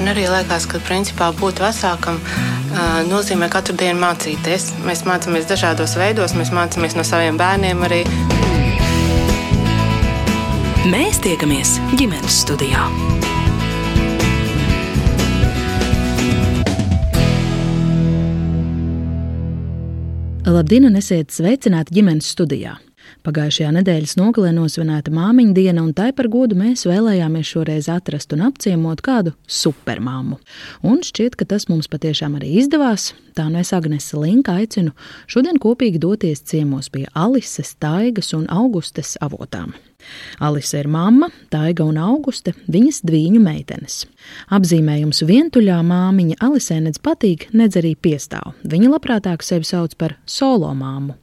Man arī liekas, ka principā būt vecākam nozīmē katru dienu mācīties. Mēs mācāmies dažādos veidos, mēs mācāmies no saviem bērniem arī. Mēs tiekamies ģimenes studijā. Labdien, un esiet sveicināti ģimenes studijā! Pagājušajā nedēļas nogalē nosvinēta māmiņa diena, un tai par godu mēs vēlējāmies šoreiz atrast un apciemot kādu supermāmu. Un šķiet, ka tas mums patiešām arī izdevās. Tā nu es Agnese Linka aicinu šodien kopīgi doties ciemos pie Alises, Taigas un Augustes avotām. Alise ir mamma, Taiga un Auguste, viņas dviņu meitenes. Apzīmējums vientuļā māmiņa Alisē nedz patīk, nedz arī piestāv. Viņa labprātāk sevi sauc par solo māmu.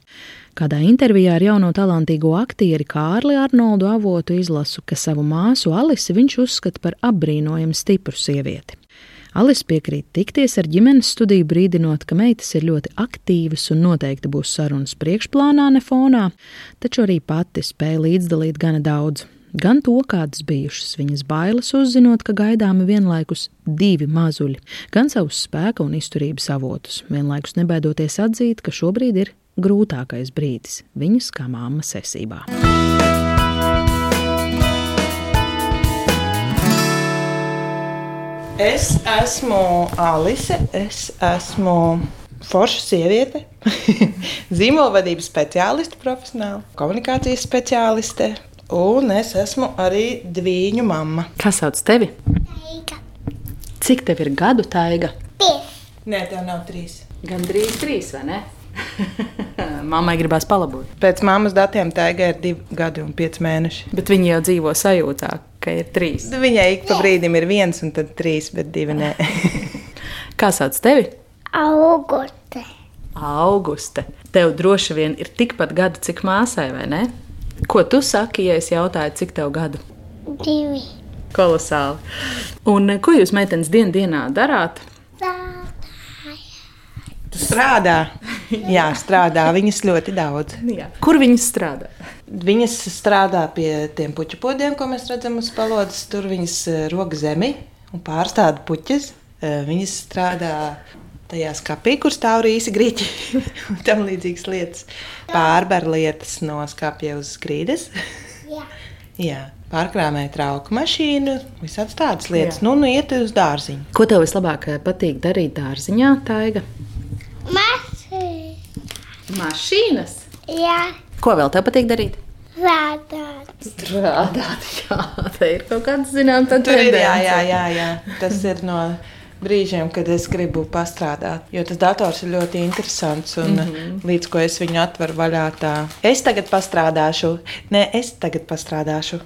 Kādā intervijā ar jauno talantīgo aktieri Kārli Arnoldu avotu izlasu, ka savu māsu Alisi viņš uzskata par apbrīnojami stipru sievieti. Alis piekrīt tikties ar ģimenes studiju, brīdinot, ka meitas ir ļoti aktīvas un noteikti būs sarunas priekšplānā, ne fonā, taču arī pati spēja līdzdalīt gana daudz. Gan to, kādas bijušas viņas bailes, uzzinot, ka gaidāmi vienlaikus divi mazuļi, gan savus spēka un izturības avotus, vienlaikus nebaidoties atzīt, ka šobrīd ir grūtākais brīdis viņas kā māmas esībā. Es esmu Alise, es esmu forša sieviete, zīmolvadības speciāliste, profesionāla komunikācijas speciāliste, un es esmu arī dviņu mamma. Kas sauc tevi? Taiga. Cik tev ir gadu, Taiga? Pies. Nē, tev nav trīs. Gan drīz trīs, vai ne? Mammai gribās palabot. Pēc mammas datiem Taiga ir divi gadi un pieci mēneši. Bet viņi jau dzīvo sajūtā, ka ir trīs. Viņai ik pa brīdim ir viens un tad trīs, bet divi nē. Kā sauc tevi? Auguste. Auguste. Tev droši vien ir tikpat gadu, cik māsai, vai ne? Ko tu saki, ja es jautāju, cik tev gadu? Divi. Kolosāli. Un ko jūs meitenes dien dienā darāt? Strādā. Jā, strādā. Viņas ļoti daudz. Jā. Kur viņas strādā? Viņas strādā pie tiem puķu podiem, ko mēs redzam uz palodzes. Tur viņas eh, roka zemi un pārstāda puķis. Eh, Viņas strādā tajā skapī, kur stāv rīsi grīķi un tam līdzīgas lietas. Pārber lietas no skapja uz grīdas. Jā. Jā. Pārkrāmē trauku mašīnu, visādas tādas lietas. Jā. Nu, nu, iet uz dārziņu. Ko tev vislabāk eh, patīk darīt dārziņā, Taiga? Mašīna. Mašīnas. Jā. Ko vēl tev patīk darīt? Strādāt. Strādāt, jā, tā ir kaut kāda zināmā ir jā, jā, jā, jā. Tas ir no brīžiem, kad es gribu pastrādāt. Jo tas dators ir ļoti interesants. Un mm -hmm. līdz ko es viņu atveru vaļā, tā es tagad pastrādāšu. Nē, es tagad pastrādāšu.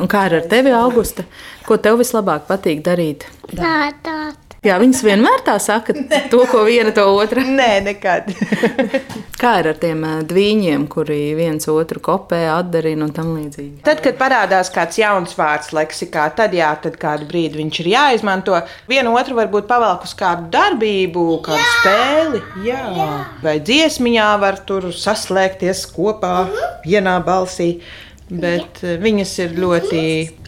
Un kā ir ar tevi, Augusta? Ko tev vislabāk patīk darīt? Strādāt. Jā, viņas vienmēr tā saka, to, ko viena to otra. Nē, nekad. Kā ir ar tiem dviņiem, kuri viens otru kopē, atdarina un tam līdzīgi? Tad, kad parādās kāds jauns vārds leksikā, tad jā, tad kādu brīdi viņš ir jāizmanto. Vienu otru varbūt pavelk uz kādu darbību, kādu jā. spēli. Jā. Jā. Vai dziesmiņā var tur saslēgties kopā vienā balsī. Bet jā. viņas ir ļoti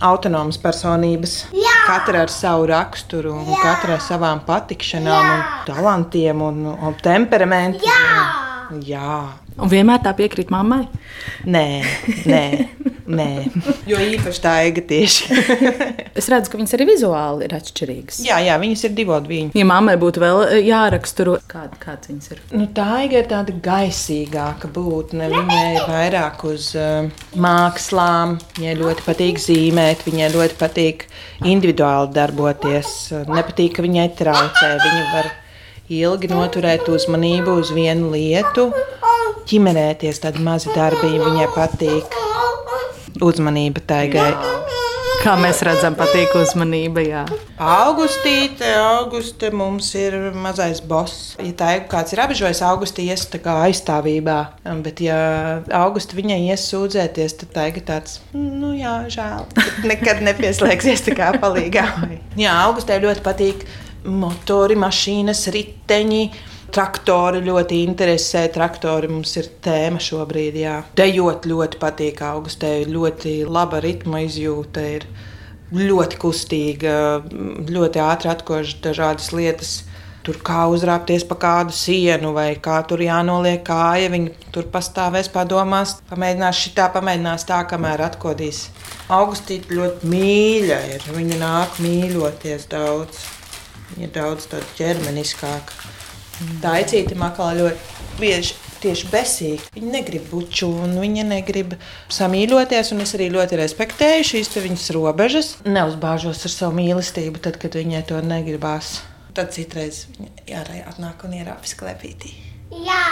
autonomas personības. Jā. Katra ar savu raksturu, un Jā. katra ar savām patikšanām, un talantiem un, un temperamentu. Jā. Jā. Un vienmēr tā piekrīt mammai. Nē, nē, nē. Jo īpaši tā ega tieši. Es redzu, ka viņas arī vizuāli ir atšķirīgas. jā, jā, viņas ir divi viņi. Ja mammai būtu vēl ā, jāraksturo, kāda, kāds viņas ir. Nu, tā ir tāda gaisīgāka būtne. Viņai ir vairāk uz uh, mākslām, viņai ļoti patīk zīmēt, viņai ļoti patīk individuāli darboties. Nepatīk, ka viņai traucē. Viņa var ilgi noturēt uzmanību uz vienu lietu, ķimerēties, tādi mazi darbiņi viņai patīk. Uzmanība taigai. Kā mēs redzam, patīk uzmanība. Jā. Augustīte, auguste mums ir mazais boss. Ja tā ir kāds ir apžojis, augusti ies tā kā aizstāvībā. Bet, ja augusti viņai ies sūdzēties, tad tā ir tāds, nu jā, žēl. Nekad nepieslēgsies tā kā palīgā. Jā, augustē ļoti patīk motori, mašīnas, riteņi. Traktori ļoti interesē. Traktori mums ir tēma šobrīd. Jā. Dejot ļoti patīk augustē. Ļoti laba ritma izjūta. Ir ļoti kustīga, ļoti ātri atkož dažādas lietas. Tur kā uzrāpties pa kādu sienu, vai kā tur jānoliek kāja. Viņa tur pastāvēs, padomās, pamēģinās šitā, pamēģinās tā, kamēr atkodīs. Augustīte ļoti mīļa ir. Viņa nāk mīļoties daudz. Ir daudz tāda ķermeniskāka. Tā aicīta makala ļoti bieži tieši besīga. Viņa negrib būt čūna, viņa negrib samīļoties, un es arī ļoti respektēju šīs viņas robežas. Neuzbāžos ar savu mīlestību, tad, kad viņai to negribās. Tad citreiz viņa ārā atnāk un ierāpjas klepītī. Jā.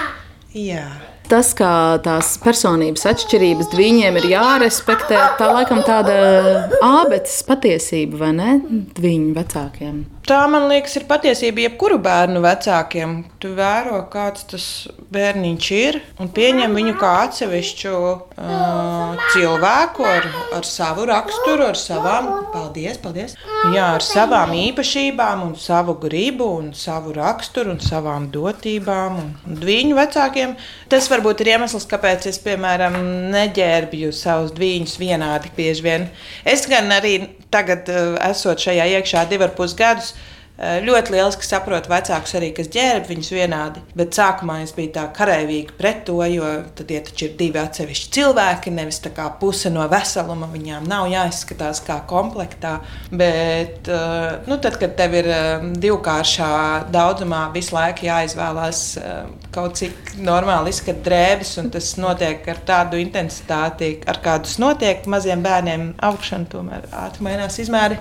Jā. Tas, kā tās personības atšķirības viņiem ir jārespektē, tā laikam tāda ābeces patiesība, vai ne? Viņu vecākiem. Tā, man liekas, ir patiesība jebkuru bērnu vecākiem. Tu vēro, kāds tas bērniņš ir, un pieņem viņu kā atsevišķu uh, cilvēku ar, ar savu raksturu, ar savām, paldies, paldies. Jā, ar savām īpašībām, un savu gribu, un savu raksturu, un savām dotībām. Un, viņu vecākiem tas varbūt ir iemesls, kāpēc es, piemēram, neģērbju savus dviņus vienādi bieži vien. Es gan arī tagad, esot šajā iekšā divi ar pus gadus, Eh, ļoti lieliski saprotu vecākus arī, kas ģērb viņus vienādi. Bet sākumā es biju tā karavīga pret to, jo tad ja taču ir divi atsevišķi cilvēki, nevis tā kā puse no veseluma. Viņām nav jāizskatās kā komplektā. Bet, eh, nu, tad, kad tev ir eh, divkāršā daudzumā visu laiku jāizvēlās kaut cik normāli izskatīt drēbes, un tas notiek ar tādu intensitāti, ar kādu tas notiek maziem bērniem, augšana tomēr ātri mainās izmēri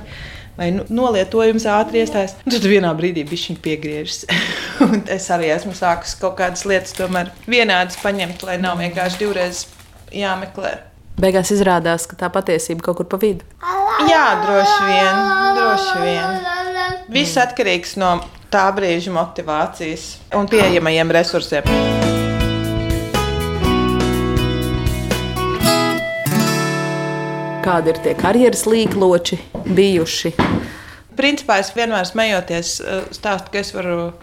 vai nu, nolietojums ātri iestājas. Tad vienā brīdī viņš piegriežas. es arī esmu sākus kaut kādas lietas tomēr vienādas paņemt, lai nav vienkārši divreiz jāmeklē. Beigās izrādās, ka tā patiesība kaut kur pa vidu. Jā, droši vien. Droši vien. Viss atkarīgs no tā brīža motivācijas un pieejamajiem resursiem. Kādi ir tie karjeras līkloči bijuši? Principā es vienmēr smejoties eh, stāstu, ka es varu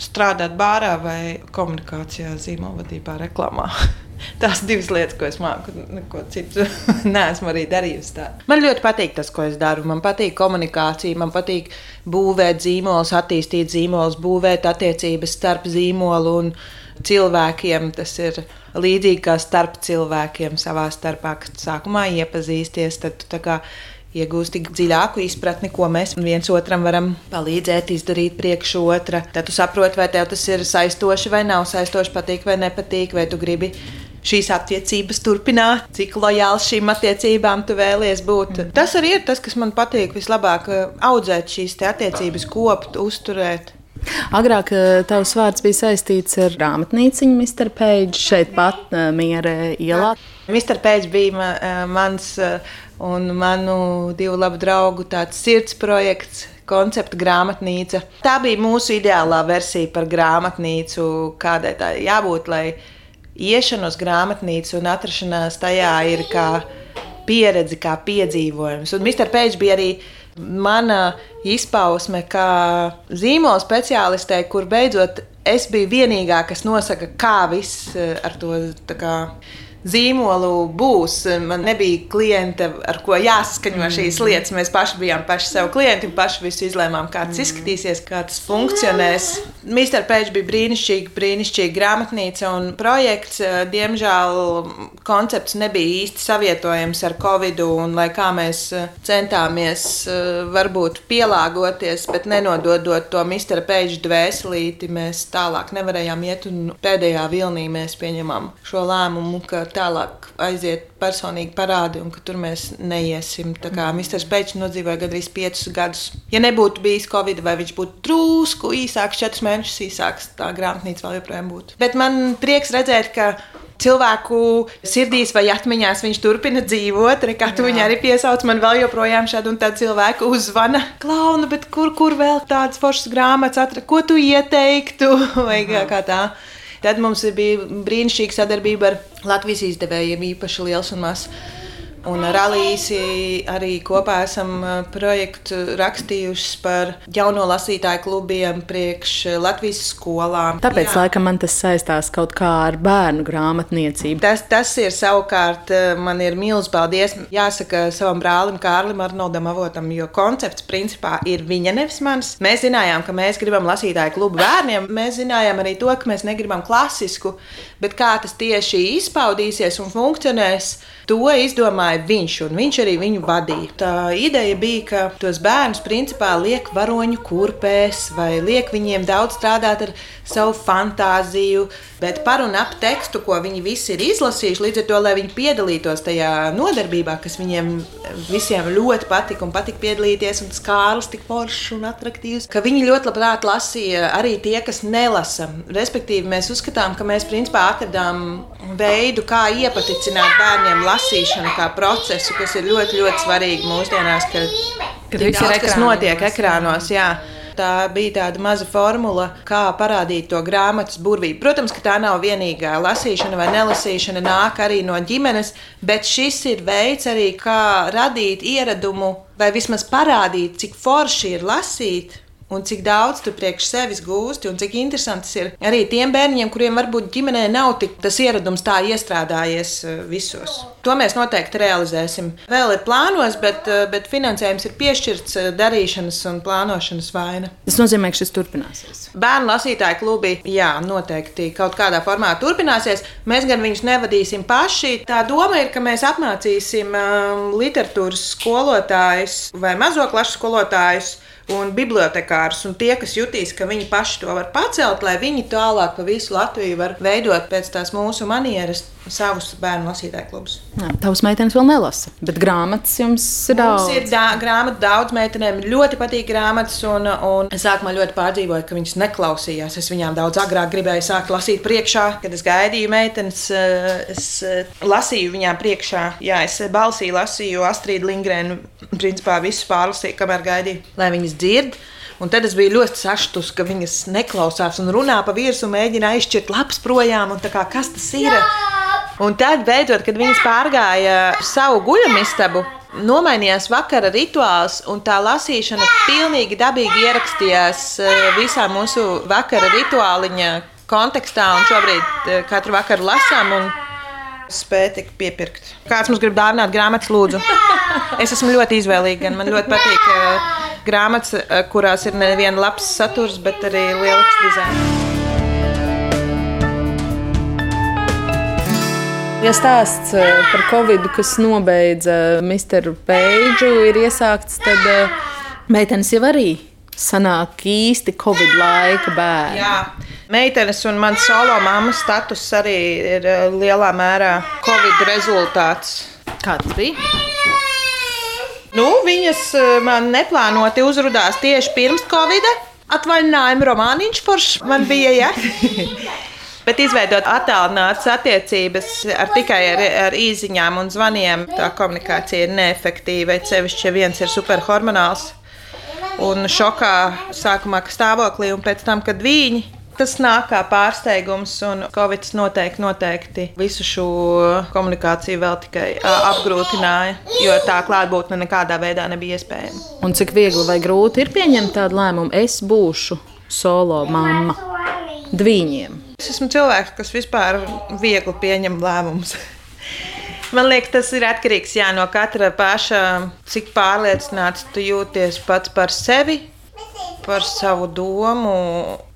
strādāt bārā vai komunikācijā, zīmolvadībā, reklāmā. Tās divas lietas, ko es māku, neko citu neesmu arī darījusi. Tā. Man ļoti patīk tas, ko es daru. Man patīk komunikācija, man patīk būvēt zīmolus, attīstīt zīmolus, būvēt attiecības starp zīmolu un cilvēkiem. Tas ir līdzīgi kā starp cilvēkiem savā starpā, kad sākumā iepazīsties, tad tu kā iegūsti dziļāku izpratni, ko mēs viens otram varam palīdzēt izdarīt priekš otra. Tad tu saproti, vai tev tas ir saistoši vai nav saistoši, patīk vai nepatīk, vai tu gribi šīs attiecības turpināt, cik lojāls šīm attiecībām tu vēlies būt. Mm. Tas arī ir tas, kas man patīk vislabāk audzēt šīs attiecības, kopt, uzturēt. Agrāk eh, tavs vārds bija saistīts ar grāmatnīciņu, Mr. Page, šeit pat eh, Miera ielā. Mr. Page bija eh, mans un manu divu labu draugu sirds projekts. Koncepta grāmatnīca. Tā bija mūsu ideālā versija par grāmatnīcu, kādai tā jābūt, lai iešana uz grāmatnīcu un atrašanās tajā ir kā pieredze, kā piedzīvojums. Un Mr. Page bija arī uh, Mana izpausme kā zīmola speciālistē, kur beidzot es biju vienīgā, kas nosaka, kā viss eh, ar to kā, zīmolu būs. Man nebija klienta, ar ko jāsaskaņo mm. šīs lietas. Mēs paši bijām paši sev klienti un paši visu izlēmām, kā tas mm. izskatīsies, kā tas funkcionēs. Mr. Page bija brīnišķīga, brīnišķīga grāmatnīca un projekts. Diemžēl koncepts nebija īsti savietojams ar Covid, un lai kā mēs centāmies varbūt pielāgoties, bet nenododot to Mr. Page dvēselīti, mēs tālāk nevarējām iet un pēdējā vilnī mēs pieņemam šo lēmumu, ka tālāk aiziet personīgi parādi, un ka tur mēs neiesim. Tā kā Mr. Pēčs nodzīvoja gandrīz piecus gadus. Ja nebūtu bijis Covid, vai viņš būtu drusku īsāks, četrus mēnešus īsāks, tā grāmatnīca vēl joprojām būtu. Bet man prieks redzēt, ka cilvēku sirdīs vai atmiņās viņš turpina dzīvot. Kā tu viņu arī piesauc, man vēl joprojām šādu un tādu cilvēku uzvana. Klauna, bet kur, kur vēl tādas foršas grāmatas atrast, ko tu ieteiktu? vai kā tā. Tad mums bija brīnišķīga sadarbība ar Latvijas izdevējiem, īpaši liels un mazs. Un ar Alīsi arī kopā esam projektu rakstījuši par jauno lasītāju klubiem priekš Latvijas skolām. Tāpēc, Jā. laikam, man tas saistās kaut kā ar bērnu grāmatniecību. Tas, tas ir savukārt, man ir milzīgs paldies. Jāsaka savam brālim, Kārlim Arnoldam Avotam, jo koncepts principā ir viņa nevis mans. Mēs zinājām, ka mēs gribam lasītāju klubu bērniem. Mēs zinājām arī to, ka mēs negribam klasisku, bet kā tas tieši izpaudīsies un funkcionēs. To izdomāja viņš, un viņš arī viņu vadīja. Tā ideja bija, ka tos bērnus principā liek varoņu kurpēs, vai liek viņiem daudz strādāt ar savu fantāziju, bet par un ap tekstu, ko viņi visi ir izlasījuši, līdz ar to, lai viņi piedalītos tajā nodarbībā, kas viņiem visiem ļoti patika un patika piedalīties, un tas Kārlis tik foršs un attraktīvs, ka viņi ļoti labprāt lasīja arī tie, kas nelasa. Respektīvi, mēs uzskatām, ka mēs principā atradām veidu, kā iepaticināt bērniem lasīšanu kā procesu, kas ir ļoti, ļoti svarīgi mūsdienās, kad, Kad viss ir kas notiek ekrānos. Jā. Tā bija tāda maza formula, kā parādīt to grāmatas burvību. Protams, ka tā nav vienīgā lasīšana vai nelasīšana, nāk arī no ģimenes, bet šis ir veids arī, kā radīt ieradumu vai vismaz parādīt, cik forši ir lasīt. Un cik daudz tu priekš sevis gūsti, un cik interesants ir arī tiem bērniem, kuriem varbūt ģimenē nav tik tas ieradums tā iestrādājies eh, visos. To mēs noteikti realizēsim. Vēl ir plānos, bet, eh, bet finansējums ir piešķirts eh, darīšanas un plānošanas vaina. Tas nozīmē, ka šis turpināsies. Bērnu lasītāju klubi, jā, noteikti kaut kādā formā turpināsies. Mēs gan viņus nevadīsim paši. Tā doma ir, ka mēs apmācīsim um, literatūras skolotājus vai mazo klašu skolotājus. Un bibliotekārus, un tie, kas jutīs, ka viņi paši to var pacelt, lai viņi tālāk pa visu Latviju var veidot pēc tās mūsu manieres savus bērnu lasītāju klubus. Jā, Tavs meitenes vēl nelasa, bet grāmatas jums ir daudz. Mums ir dā, grāmatu daudz meitenēm, ļoti patīk grāmatas. Un, un es sākumā ļoti pārdzīvoju, ka viņas neklausījās. Es viņām daudz agrāk gribēju sākt lasīt priekšā, kad es gaidīju meitenes. eh, Es eh, lasīju viņām priekšā, jā, es balsī lasīju Astrīdu Lingrēnu. Principā visu pārlasīju, kamēr gaidīju, lai viņas dzird. Un tad es biju ļoti sašutus, ka viņas neklausās un runā pa virsmu, mēģina aizšķirt lapas projām. un tā Kā, kas tas ir? Un tad, beidzot, kad viņas pārgāja savu guļamistabu, nomainījās vakara rituāls, un tā lasīšana pilnīgi dabīgi ierakstījās eh, visā mūsu vakara rituāliņa kontekstā. Un šobrīd eh, katru vakaru lasām. un Spēja tik piepirkt. Kāds mums grib dāvināt grāmatas, lūdzu? Es esmu ļoti izvēlīga. Man ļoti patīk uh, grāmatas, uh, kurās ir neviena labs saturs, bet arī lielisks dizains. Ja stāsts eh, par Covid, kas nobeidza Mr. Peidžu, ir iesākts, tad eh, meitenes jau arī sanāk īsti Covid laika bērni. Jā, meitenes un mans solo mammas status arī ir eh, lielā mērā Covid rezultāts. Kā tas bija? Nu, viņas eh, man neplānoti uzrādījās tieši pirms Covid. Atvaļinājuma romāniņš foršs man bija. Ja? Bet izveidot attālinātas attiecības ar tikai ar, ar īsiņām un zvaniem, tā komunikācija ir neefektīva. Cevišķi, ja viens ir superhormonāls un šokā sākumā stāvoklī, un pēc tam, kad viņi. Tas nāk kā pārsteigums, un Covid noteikti, noteikti visu šo komunikāciju vēl tikai apgrūtināja, jo tā klātbūtne nekādā veidā nebija iespējama. Un cik viegli vai grūti ir pieņemt tādu lēmumu, es būšu solo mamma dviņiem. Es esmu cilvēks, kas vispār viegli pieņem lēmumus. Man liekas, tas ir atkarīgs jā, no katra paša, cik pārliecināts tu jūties pats par sevi, par savu domu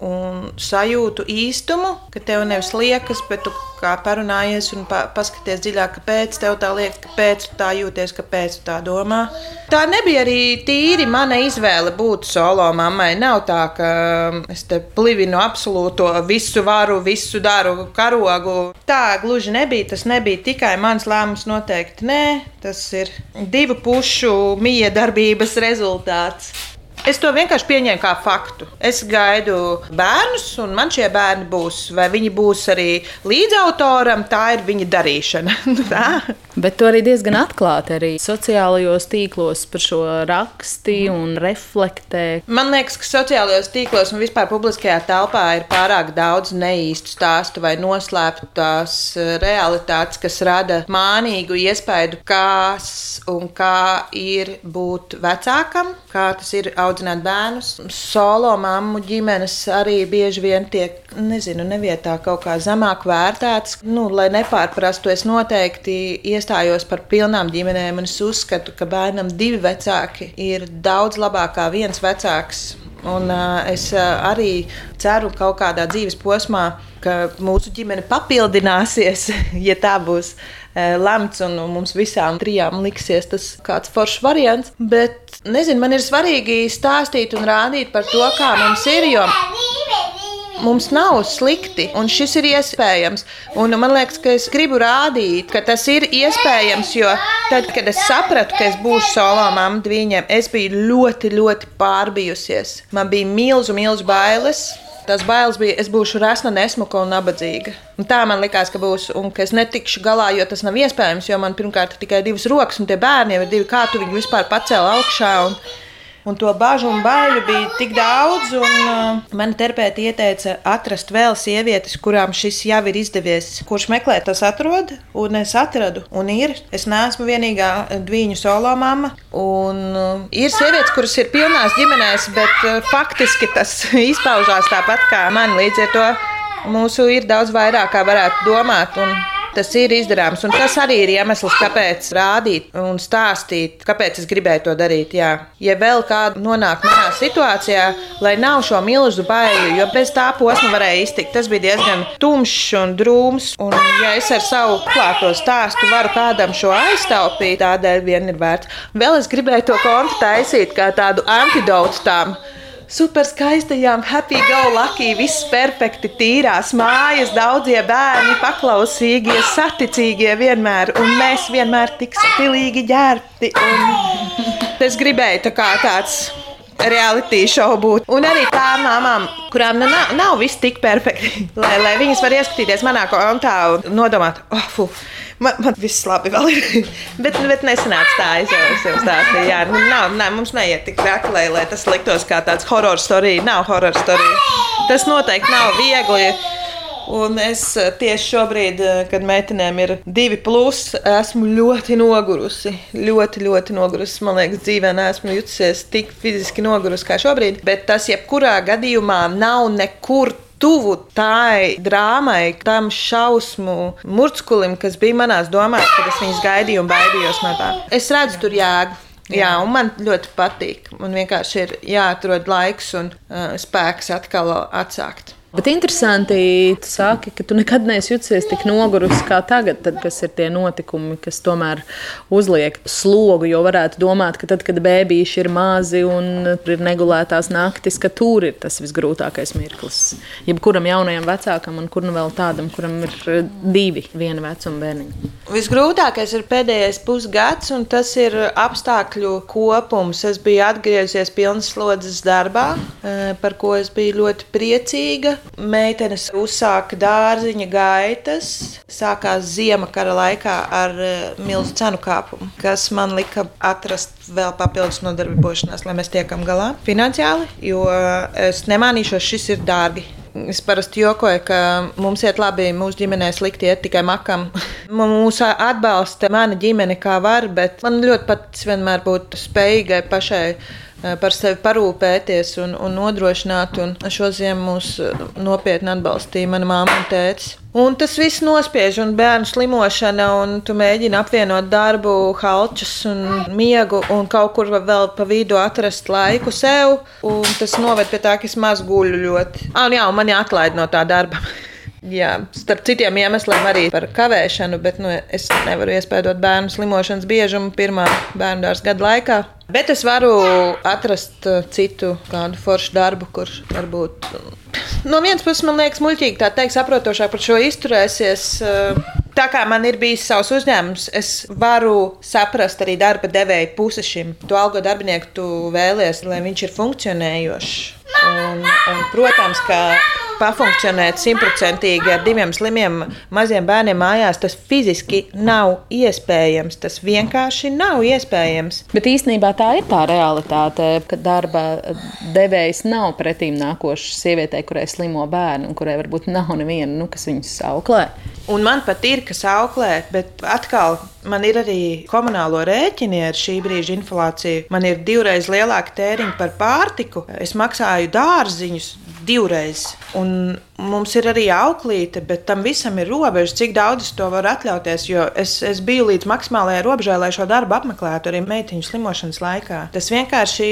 un sajūtu īstumu, ka tev nevis liekas, bet tu kā parunājies un pa, paskaties dziļāk, kāpēc tev tā liekas, kāpēc tu tā jūties, kāpēc tu tā domā. Tā nebija arī tīri mana izvēle būt solo mammai. Nav tā, ka es te plivinu absolūto visu varu, visu daru, karogu. Tā gluži nebija. Tas nebija tikai mans lēmums, noteikti nē. Tas ir divu pušu miedarbības rezultāts. Es to vienkārši pieņēmu kā faktu. Es gaidu bērnus, un man šie bērni būs. Vai viņi būs arī līdzautoram, tā ir viņa darīšana. tā? Bet tu arī diezgan atklāti arī sociālajos tīklos par šo raksti un reflektē. Man liekas, ka sociālajos tīklos un vispār publiskajā telpā ir pārāk daudz neīstu stāstu vai noslēptās eh, realitātes, kas rada mānīgu iespaidu, kas un kā ir būt vecākam, kā tas ir audzināt bērnus. Solo mammu ģimenes arī bieži vien tiek, nezinu, nevietā kaut kā zemāk vērtētas. Nu, lai nepārprastu, es noteikti iestājos par pilnām ģimenēm, un es uzskatu, ka bērnam divi vecāki ir daudz labāk kā viens vecāks. Un, uh, es uh, arī ceru, ka kaut kādā dzīves posmā ka mūsu ģimene papildināsies, ja tā būs lemts, un mums visām trijām liksies tas kāds foršs variants. Bet, nezinu, man ir svarīgi stāstīt un rādīt par to, kā mums ir. Jo Mums nav slikti, un šis ir iespējams. Un man liekas, ka es gribu rādīt, ka tas ir iespējams, jo tad, kad es sapratu, ka es būšu solo mamma viņiem, es biju ļoti, ļoti pārbijusies. Man bija milzu, milzu bailes. Tas bailes bija, es būšu resna, nesmuka un nabadzīga. Un tā man likās, ka būs, un ka es netikšu galā, jo tas nav iespējams. Jo man pirmkārt ir tikai divas rokas, un tie bērni jau ir divi, kā tu viņu vispār pacēli augšā. Un, Un to bažu un baiļu bija tik daudz, un uh, man terapeiti ieteica atrast vēl sievietes, kurām šis jau ir izdevies. Kurš meklē, tas atrod, un es atradu. Un ir, es neesmu vienīgā dviņu solo mama. Un, uh, ir sievietes, kuras ir pilnās ģimenēs, bet uh, faktiski tas izpaužās tāpat kā man. Līdz ar to mūsu ir daudz vairāk, kā varētu domāt. Un, tas ir izdarāms. Un tas arī ir iemesls, kāpēc rādīt un stāstīt, kāpēc es gribēju to darīt. Jā. Ja vēl kāda nonāk manā situācijā, lai nav šo milzu baiļu, jo bez tā posma varēja iztikt. Tas bija diezgan tumšs un drūms. Un, ja es ar savu klāto stāstu varu kādam šo aiztaupīt, tādēļ vien ir vērts. Vēl es gribēju to kontu taisīt kā tādu antidotu tām super skaistajām, happy go lucky, viss perfekti, tīrās mājas, daudzie bērni, paklausīgie, saticīgie vienmēr, un mēs vienmēr tik stilīgi ģērbti. Es gribēju tā kā tāds reality šovu būt. Un arī tām mamām, kurām nu nav, nav viss tik perfekti, lai, lai viņas var ieskatīties manā kontā un nodomāt, oh, fuck Man, man viss labi vēl ir. bet, bet nesanāca tā, es jau, es jau stāstīju. Jā, nu, nav, nav, mums neiet tik traki, lai, lai tas liktos kā tāds horror story. Nav horror story. Tas noteikti nav viegli. Un es eh, tieši šobrīd, eh, kad meitenēm ir divi plus, esmu ļoti nogurusi. Ļoti, ļoti nogurusi. Man liekas, dzīvē neesmu jutusies tik fiziski nogurusi kā šobrīd. Bet tas, jebkurā gadījumā, nav nekur tuvu tai drāmai, tam šausmu murculim, kas bija manās domās, kad es viņus gaidīju un baidījos no tā. Es redzu tur jēgu. Jā. Jā, un man ļoti patīk. Man vienkārši ir jāatrod laiks un uh, spēks atkal atsākt. Bet interesanti, tu saki, ka tu nekad neesi juties tik nogurusi kā tagad, tad, kas ir tie notikumi, kas tomēr uzliek slogu. Jo varētu domāt, ka tad, kad bērniši ir mazi un ir negulētās naktis, ka tur ir tas visgrūtākais mirklis. Jebkuram jaunajam vecākam, un kur nu vēl tādam, kuram ir eh, divi viena vecuma bērniņi. Visgrūtākais ir pēdējais pusgads, un tas ir apstākļu kopums. Es biju atgriezies pilnas slodzes darbā, eh, par ko es biju ļoti priecīga. Meitenes uzsāka dārziņa gaitas, sākās ziema kara laikā ar uh, milzu cenu kāpumu, kas man lika atrast vēl papildus nodarbošanās, lai mēs tiekam galā finansiāli, jo es nemānīšos, šis ir dārgi. Es parasti jokoju, ka mums iet labi, mūsu ģimenē slikti iet tikai makam. Mūs atbalsta mana ģimene kā var, bet man ļoti patīk vienmēr būt spējīgai pašai Eh, par sevi parūpēties un, un nodrošināt. Un šo ziemu mūs eh, nopietni atbalstīja mana māma un tēvs. Un tas viss nospiež, un bērnu slimošana, un tu mēģini apvienot darbu, halčus un miegu, un kaut kur vēl pa vidu atrast laiku sev. Tas noved pie tā, ka es maz guļu ļoti. Ah, jā, un mani atlaid no tā darba. Jā, starp citiem iemesliem arī par kavēšanu, bet nu, es nevaru iespējot bērnu slimošanas biežumu pirmā bērnu dārza gada laikā. Bet es varu atrast uh, citu kādu foršu darbu, kurš varbūt no vienas puses man liekas muļķīgi tā teikt, saprotošāk par šo izturēsies. Uh, tā kā man ir bijis savs uzņēmums, es varu saprast arī darba devēja pusi šim. Tu algo darbinieku tu vēlies, lai viņš ir funkcionējošs. Un, un, protams, ka pafunkcionēt simtprocentīgi ar diviem slimiem maziem bērniem mājās, tas fiziski nav iespējams. Tas vienkārši nav iespējams. Bet īstenībā tā ir tā realitāte, ka darba devējs nav pretīm nākošs sievietei, kurai slimo bērnu un kurai varbūt nav neviena, nu, kas viņus auklē. Un man pat ir kas auklē, bet atkal man ir arī komunālo rēķini ar šī brīža inflāciju. Man ir divreiz lielāka tēriņa par pārtiku. Es maksāju dārziņus divreiz. Un mums ir arī auklīte, bet tam visam ir robeža, cik daudz es to varu atļauties. Jo es, es biju līdz maksimālajai robežai, lai šo darbu apmeklētu arī meitiņu slimošanas laikā. Tas vienkārši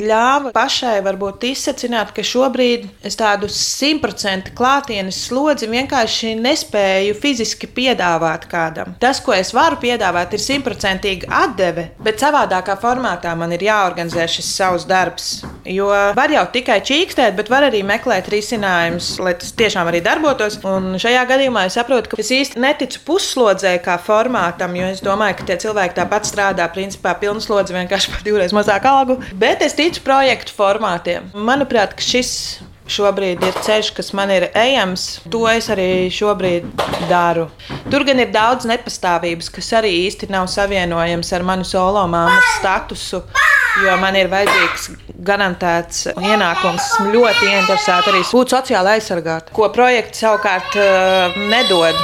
ļāva pašai varbūt izsacināt, ka šobrīd es tādu simtprocentu klātienes slodzi vienkārši nespēju fiziski piedāvāt kādam. Tas, ko es varu piedāvāt, ir simtprocentīga atdeve, bet savādākā formātā man ir jāorganizē šis savs darbs. Jo var jau tikai čīkstēt, bet var arī meklēt risinājumus, lai tas tiešām arī darbotos. Un šajā gadījumā es saprotu, ka es īsti neticu pusslodzē kā formātam, jo es domāju, ka tie cilvēki tāpat strādā principā pilnslodzi vienkārši par divreiz mazāku algu. Bet es ticu projektu formātiem. Manuprāt, šis šobrīd ir ceļš, kas man ir ejams. To es arī šobrīd daru. Tur gan ir daudz nepastāvības, kas arī īsti nav savienojams ar manu solo māmas statusu. Jo man ir vajadzīgs garantēts ienākums. Ļoti interesēta arī būt sociāli aizsargāta, ko projekts savukārt uh, nedod.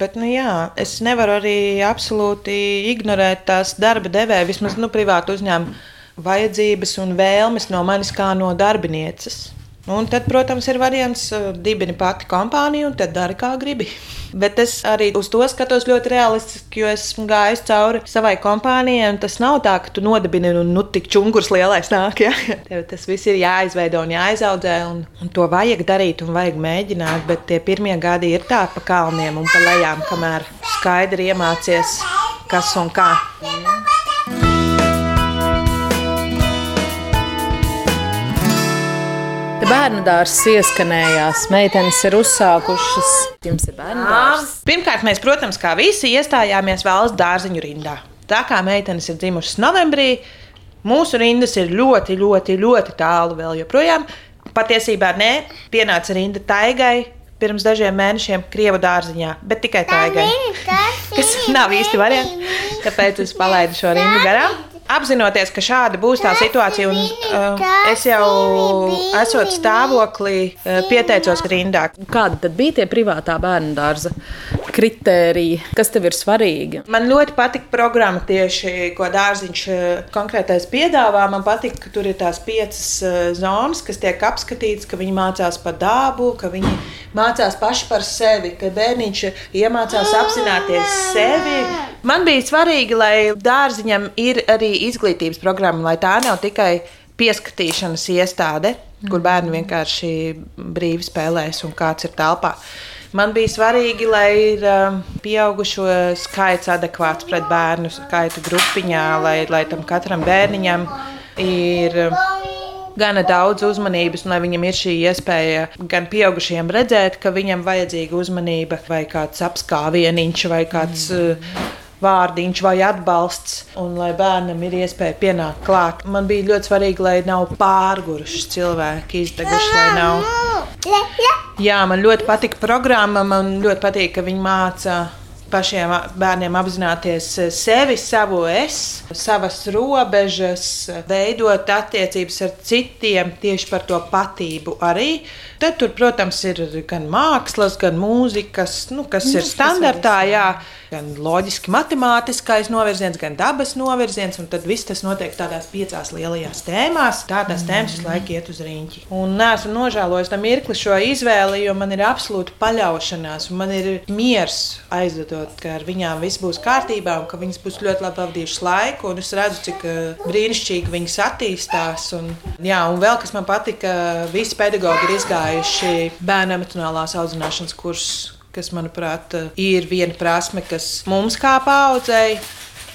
Bet, nu, jā, es nevaru arī absolūti ignorēt tās darba devēja, vismaz nu, privātu uzņēmumu vajadzības un vēlmes no manis kā no darbinieces. Un tad, protams, ir variants, dibini pati kompāniju un tad dari kā gribi. Bet es arī uz to skatos ļoti realistiski, jo esmu gājis cauri savai kompānijai. Tas nav tā, ka tu nodibini un nu tik čungurs lielais nāk. Ja? Tev tas viss ir jāizveido un jāizaudzē, un, un to vajag darīt un vajag mēģināt. Bet tie pirmie gadi ir tā pa kalniem un pa lejām, kamēr skaidri iemācies, kas un kā. Bērnu dārzs ieskanējās, meitenes ir uzsākušas. Jums ir bērnu dārzs. Pirmkārt, mēs, protams, kā visi iestājāmies valsts dārziņu rindā. Tā kā meitenes ir dzimušas novembrī, mūsu rindas ir ļoti, ļoti, ļoti tālu vēl joprojām. Patiesībā nē, pienāca rinda taigai pirms dažiem mēnešiem Krievu dārziņā, bet tikai taigai. Kas nav īsti variants, tāpēc es palaidu šo rindu garām apzinoties, ka šāda būs tā situācija, un uh, es jau esot stāvoklī, uh, pieteicos rindā. Kādi tad bija tie privātā bērnu dārza kritēriji? Kas tev ir svarīgi? Man ļoti patika programma tieši, ko dārziņš uh, konkrētais piedāvā. Man patika, ka tur ir tās piecas uh, zonas, kas tiek apskatītas, ka viņi mācās par dabu, ka viņi mācās paši par sevi, ka bērniņš iemācās apzināties sevi. Man bija svarīgi, lai dārziņam ir arī izglītības programma, lai tā nav tikai pieskatīšanas iestāde, kur bērni vienkārši brīvi spēlēs un kāds ir telpā. Man bija svarīgi, lai ir um, pieaugušo skaits adekvāts pret bērnu skaitu grupiņā, lai, lai tam katram bērniņam ir um, gana daudz uzmanības, un lai viņam ir šī iespēja gan pieaugušiem redzēt, ka viņam vajadzīga uzmanība, vai kāds apskāvieniņš, vai kāds. Mm vārdiņš vai atbalsts, un lai bērnam ir iespēja pienākt klāt. Man bija ļoti svarīgi, lai nav pārguruši cilvēki, izdeguši, lai nav. Jā, man ļoti patika programma, man ļoti patīk, ka viņi māca pašiem bērniem apzināties sevi, savu es, savas robežas, veidot attiecības ar citiem tieši par to patību arī. Tad tur, protams, ir gan mākslas, gan mūzikas, nu, kas nu, ir standartā, jā, gan loģiski matemātiskais novirziens, gan dabas novirziens, tad viss tas notiek tādās piecās lielajās tēmās. Tādās mm. tēmas visu laiku iet uz rīņķi. Un nesmu nožēlojis tam mirkli šo izvēli, jo man ir absolūta paļaušanās, un man ir miers aizvedot, ka ar viņām viss būs kārtībā, un ka viņas būs ļoti labi pavadījušas laiku, un es redzu, cik uh, brīnišķīgi viņas attīstās. Un, jā, un vēl kas man patika, visi pedagoģi ir izgājuši izgājuši bērnu emocionālās audzināšanas kursus, kas, manuprāt, ir viena prasme, kas mums kā paudzei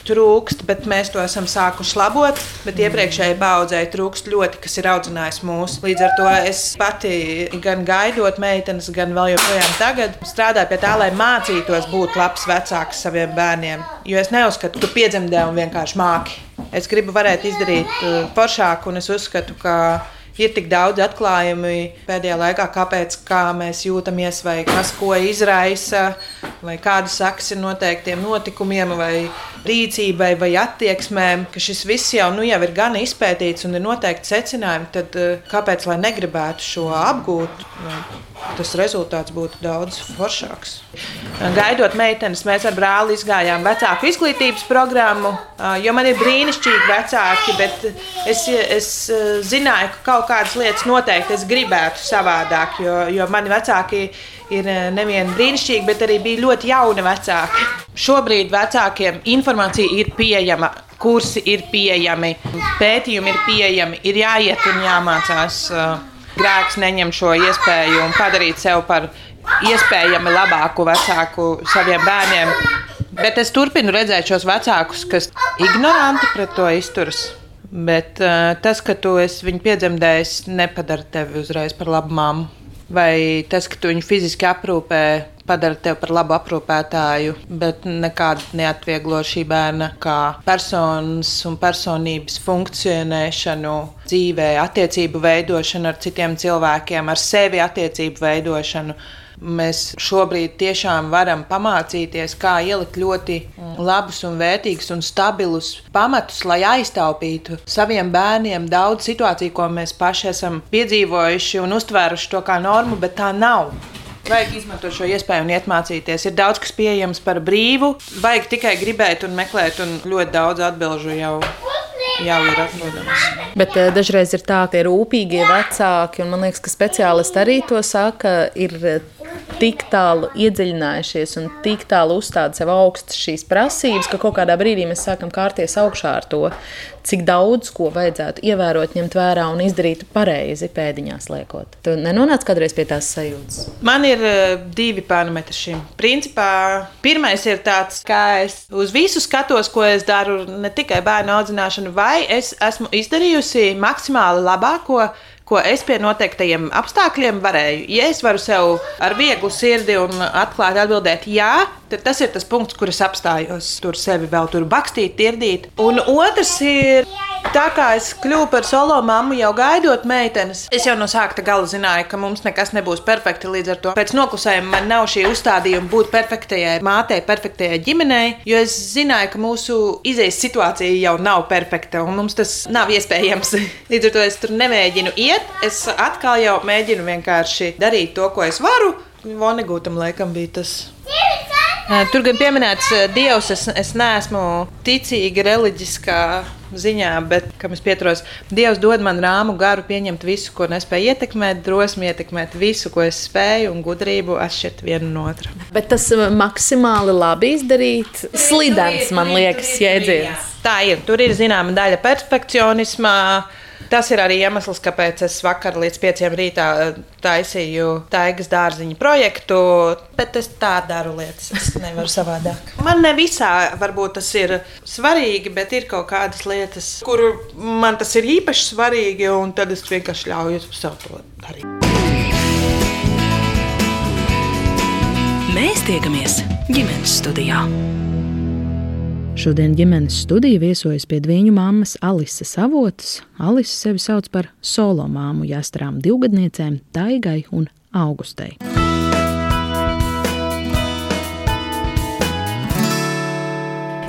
trūkst, bet mēs to esam sākuši labot. Bet iepriekšējai paudzei trūkst ļoti, kas ir audzinājis mūs. Līdz ar to es pati, gan gaidot meitenes, gan vēl joprojām tagad, strādāju pie tā, lai mācītos būt labs vecāks saviem bērniem. Jo es neuzskatu, ka piedzemdē un vienkārši māki. Es gribu varēt izdarīt uh, foršāku, un es uzskatu, ka ir tik daudz atklājumu pēdējā laikā, kāpēc kā mēs jūtamies, vai kas ko izraisa, vai kādas sekas ir noteiktiem notikumiem, vai rīcībai, vai attieksmēm, ka šis viss jau, nu, jau ir gan izpētīts un ir noteikti secinājumi, tad eh, kāpēc lai negribētu šo apgūt? Tas rezultāts būtu daudz foršāks. Gaidot meitenes, mēs ar brāli izgājām vecāku izglītības programmu, jo man ir brīnišķīgi vecāki, bet es, es zināju, ka kaut kādas lietas noteikti es gribētu savādāk, jo, jo mani vecāki ir nevien brīnišķīgi, bet arī bija ļoti jauni vecāki. Šobrīd vecākiem informācija ir pieejama. Kursi ir pieejami, pētījumi ir pieejami, ir jāiet un jāmācās. Grēks neņem šo iespēju un padarīt sevi par iespējami labāku vecāku saviem bērniem. Bet es turpinu redzēt šos vecākus, kas ignoranti pret to izturas. Bet uh, tas, ka tu esi viņu piedzemdējis, nepadara tevi uzreiz par labu māmu. Vai tas, ka tu viņu fiziski aprūpē, padara tevi par labu aprūpētāju, bet nekādi neatvieglo šī bērna kā personas un personības funkcionēšanu dzīvē, attiecību veidošanu ar citiem cilvēkiem, ar sevi attiecību veidošanu. Mēs šobrīd tiešām varam pamācīties, kā ielikt ļoti labus, un vērtīgus un stabilus pamatus, lai aiztaupītu saviem bērniem daudz situāciju, ko mēs paši esam piedzīvojuši un uztvēruši to kā normu, bet tā nav. Vajag izmantot šo iespēju un iet mācīties. Ir daudz kas pieejams par brīvu. Vajag tikai gribēt un meklēt, un ļoti daudz atbildžu jau jau ir atrodams. Bet uh, dažreiz ir tā, ka ir rūpīgie vecāki, un man liekas, ka speciālisti arī to saka, ir tik tālu iedziļinājušies un tik tālu uzstāda sev augstas šīs prasības, ka kaut kādā brīdī mēs sākam kārties augšā ar to, cik daudz ko vajadzētu ievērot, ņemt vērā un izdarīt pareizi pēdiņās liekot. Tu nenonāc kādreiz pie tās sajūtas? Man ir uh, divi parametri šim. Principā pirmais ir tāds, ka es uz visu skatos, ko es daru, ne tikai bērnu audzināšanu, vai es esmu izdarījusi maksimāli labāko ko es pie noteiktajiem apstākļiem varēju. Ja es varu sev ar vieglu sirdi un atklāti atbildēt, jā, tad tas ir tas punkts, kur es apstājos. Tur sevi vēl tur bakstīt, tirdīt. Un otrs ir. Tā kā es kļuvu par solo mammu, jau gaidot meitenes, es jau no sākta gala zināju, ka mums nekas nebūs perfekti. Līdz ar to pēc noklusējuma man nav šī uzstādījuma būt perfektajai mātei, perfektajai ģimenei, jo es zināju, ka mūsu izējas situācija jau nav perfekta un mums tas nav iespējams. Līdz ar to es tur nemēģinu iet, es atkal jau mēģinu vienkārši darīt to, ko es varu. Vonegūtam laikam bija tas. Tur gan pieminēts Dievs, es, es neesmu ticīga reliģiskā ziņā, bet, kam es pieturos, Dievs dod man rāmu garu pieņemt visu, ko nespēju ietekmēt, drosmi ietekmēt visu, ko es spēju, un gudrību atšķirt vienu no otra. Bet tas maksimāli labi izdarīt, slidens, man liekas, jēdziens. Tā ir. Tur ir zināma daļa perfekcionisma. Tas ir arī iemesls, kāpēc es vakar līdz pieciem rītā taisīju taigas dārziņu projektu. Bet es tā daru lietas, es nevaru savādāk. Man ne visā varbūt tas ir svarīgi, bet ir kaut kādas lietas, kur man tas ir īpaši svarīgi, un tad es vienkārši ļauju sev to darīt. Mēs tiekamies ģimenes studijā. Šodien ģimenes studija viesojas pie viņu mammas Alises avotas. Alise sevi sauc par solo māmu jāstrām divgadniecēm Taigai un Augustei.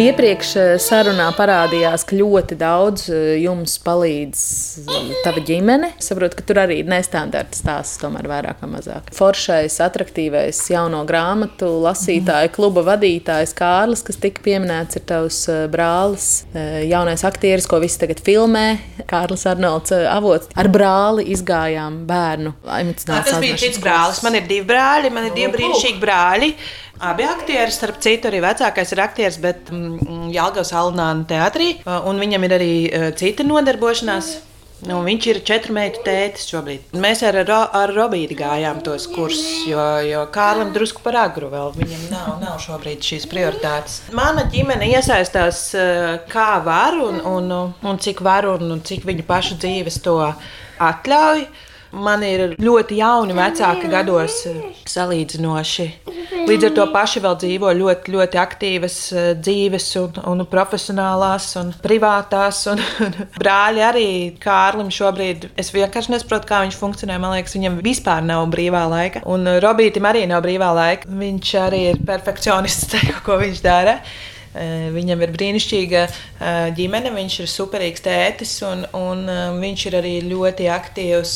Iepriekš eh, sarunā parādījās, ka ļoti daudz eh, jums palīdz eh, tava ģimene. Es saprotu, ka tur arī ir nestandarta stāsts, tomēr vairāk vai mazāk. Foršais, attraktīvais jauno grāmatu lasītāja mhm. kluba vadītājs Kārlis, kas tika pieminēts, ir tavs brālis, jaunais aktieris, ko visi tagad filmē. Kārlis Arnolds avots. Ar brāli izgājām bērnu emocionāli. Tas bija cits brālis. Man ir divi brāļi, man ir divi brīnišķīgi brāļi. Abi aktieri, starp citu, arī vecākais ir aktieris, bet mm, Jālgavas Alnāna teātrī, un viņam ir arī cita nodarbošanās. Nu, viņš ir četru meitu tētis šobrīd. Mēs ar, ro, ar Robīdu gājām tos kursus, jo, jo Kārlim drusku par agru vēl. Viņam nav, nav šobrīd šīs prioritātes. Mana ģimene iesaistās kā var un, un, un cik var un, un cik viņu pašu dzīves to atļauj. Man ir ļoti jauni vecāki gados, salīdzinoši. Līdz ar to paši vēl dzīvo ļoti, ļoti aktīvas eh, dzīves, un, un profesionālās, un privātās. Un, un brāļi arī Kārlim šobrīd. Es vienkārši nesaprotu, kā viņš funkcionē. Man liekas, viņam vispār nav brīvā laika. Un Robītam arī nav brīvā laika. Viņš arī ir perfekcionists tajā, ko viņš dara. Eh, viņam ir brīnišķīga eh, ģimene, viņš ir superīgs tētis, un, un eh, viņš ir arī ļoti aktīvs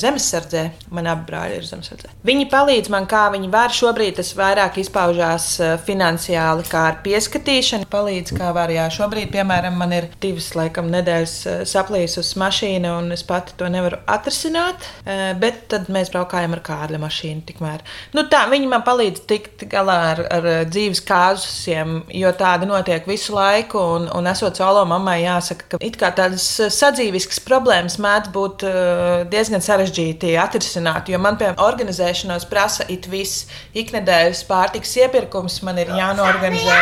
zemesardzē. Man abi brāļi ir zemesardzē. Viņi palīdz man, kā viņi var. Šobrīd tas vairāk izpaužās finansiāli, kā ar pieskatīšanu. Palīdz, kā var. Jā, šobrīd, piemēram, man ir divas laikam, nedēļas saplīsusi mašīna, un es pati to nevaru atrisināt. Bet tad mēs braukājam ar kārļa mašīnu. Tikmēr. Nu, tā, viņi man palīdz tikt galā ar, ar dzīves kāzusiem, jo tā tāda notiek visu laiku, un, un esot solo mammai, jāsaka, ka tādas sadzīviskas problēmas mēdz būt uh, diezgan sarežģīti atrisināt. Jo man, piemēram, organizēšanos prasa it viss, iknedēļas pārtiks iepirkums man ir jānorganizē.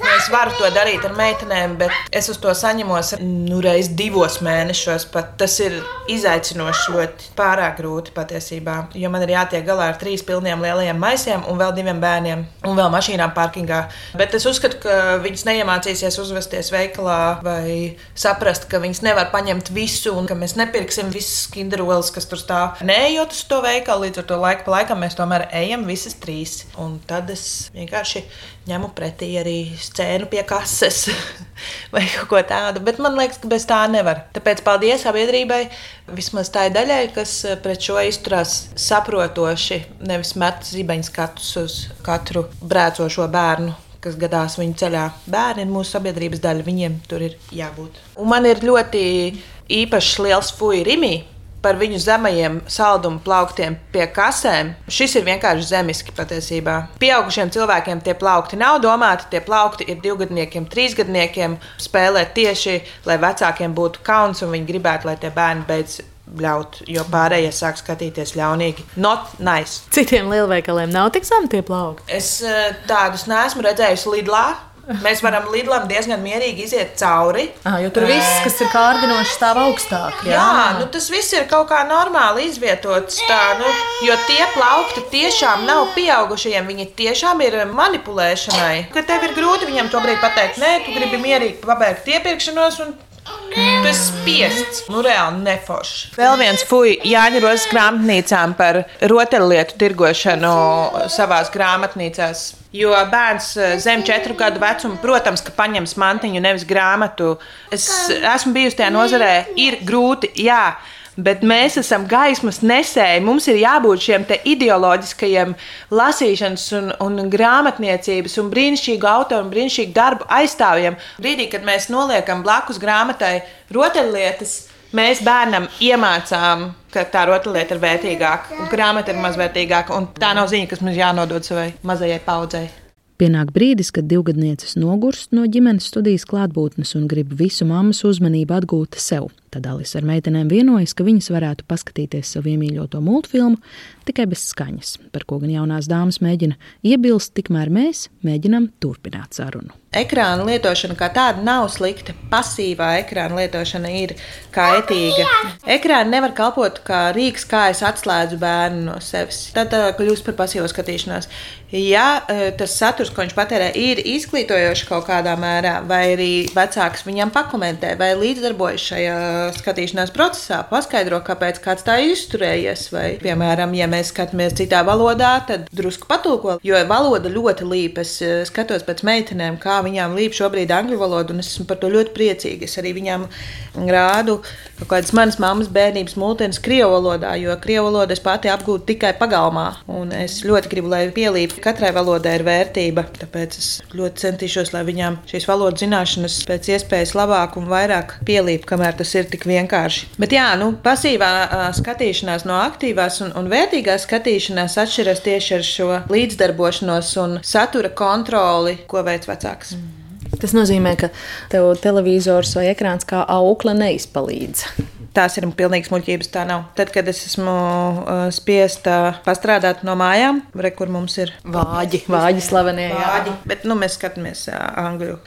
Nu, es varu to darīt ar meitenēm, bet es uz to saņemos nu, reiz divos mēnešos. Pat. Tas ir izaicinoši, ļoti pārāk grūti patiesībā. Jo man ir jātiek galā ar trīs pilniem lielajiem maisiem un vēl diviem bērniem un vēl mašīnām parkingā. Bet es uzskatu, ka viņas neiemācīsies uzvesties veikalā vai saprast, ka viņas nevar paņemt visu un ka mēs nepirksim visas kinderoles, kas tur stāv. Neejot uz to veikalu, līdz ar to laiku pa laikam mēs tomēr ejam visas trīs. Un tad es vienkārši ņemu pretī arī scēnu pie kases vai kaut ko tādu. Bet man liekas, ka bez tā nevar. Tāpēc paldies sabiedrībai, vismaz tai daļai, kas pret šo izturās saprotoši, nevis met zibeņu skatus uz katru brēcošo bērnu kas gadās viņu ceļā. Bērni ir mūsu sabiedrības daļa, viņiem tur ir jābūt. Un man ir ļoti īpašs liels fuja rimī. Par viņu zemajiem saldumu plauktiem pie kasēm. Šis ir vienkārši zemiski patiesībā. Pieaugušiem cilvēkiem tie plaukti nav domāti. Tie plaukti ir divgadniekiem, trīsgadniekiem. Spēlēt tieši, lai vecākiem būtu kauns un viņi gribētu, lai tie bērni beidz bļaut, jo pārējie sāk skatīties ļaunīgi. Not nice. Citiem lielveikaliem nav tik zemi tie plaukti. Es eh, tādus neesmu redzējusi Lidlā. Mēs varam Lidlam diezgan mierīgi iziet cauri. Ah, jo tur viss, kas ir kārdinoši, stāv augstāk. Jā, jā nu, tas viss ir kaut kā normāli izvietots. Tā, nu, jo tie plaukti tiešām nav pieaugušajiem. Viņi tiešām ir manipulēšanai. Kad tev ir grūti viņam to brīdi pateikt, nē, tu gribi mierīgi pabeigt iepirkšanos. Un Esi spiests, nu reāli neforši. Vēl viens fuj Jāņa Rozes grāmatnīcām par rotaļlietu tirgošanu savās grāmatnīcās. Jo bērns eh, zem četru gadu vecuma, protams, ka paņems mantiņu, nevis grāmatu. Es esmu bijusi tajā nozarē, ir grūti, jā bet mēs esam gaismas nesēji. Mums ir jābūt šiem ideoloģiskajiem lasīšanas, un, un grāmatniecības, un brīnišķīgu autoru un brīnišķīgu darbu aizstāvjiem. Brīdī, kad mēs noliekam blakus grāmatai rotaļlietas, mēs bērnam iemācām, ka tā rotaļlieta ir vērtīgāka, un grāmata ir mazvērtīgāka. Tā nav ziņa, kas mums jānodod savai mazajai paudzei. Pienāk brīdis, kad divgadnieces nogurst no ģimenes studijas klātbūtnes un grib visu mammas uzmanību atgūt sev. Tad Alisa ar meitenēm vienojas, ka viņas varētu paskatīties savu iemīļoto multfilmu tikai bez skaņas, par ko gan jaunās dāmas mēģina iebilst, tikmēr mēs mēģinām turpināt sarunu. Ekrāna lietošana kā tāda nav slikta. Pasīvā ekrāna lietošana ir kaitīga. Ekrāna nevar kalpot kā rīks, kā es atslēdzu bērnu no sevis. Tad tā kļūst par pasīvo skatīšanos. Ja e, tas saturs, ko viņš patērē, ir izglītojošs kaut kādā mērā, vai arī vecāks viņam pakomentē, vai līdzdarbojas šajā skatīšanās procesā, paskaidro, kāpēc kāds tā izturējies. Vai, piemēram, ja mēs skatāmies citā valodā, tad drusku patulko, jo valoda ļoti līp. Es eh, skatos pēc meitenēm, kā viņām līp šobrīd angļu valoda, un es esmu par to ļoti priecīga. Es arī viņām rādu kaut kādas manas mammas bērnības mūtens krievu valodā, jo krievu valodu es pati apgūtu tikai pagalmā. Un es ļoti gribu, lai pielīp katrai valodai ir vērtība. Tāpēc es ļoti centīšos, lai viņām šīs valodas zināšanas pēc iespējas labāk un vairāk pielīp, kamēr tas ir tik vienkārši. Bet jā, nu, pasīvā skatīšanās no aktīvās un, un vērtīgās skatīšanās atšķiras tieši ar šo līdzdarbošanos un satura kontroli, ko veids vecāks. Mm. Tas nozīmē, ka tev televizors vai ekrāns kā aukla neizpalīdz. Tās ir pilnīgas muļķības. Tā nav. Tad, kad es esmu uh, spiesta pastrādāt no mājām, re, kur mums ir vāģi, vāģi slavenie. Vāģi, bet nu, mēs skatāmies uh, angļu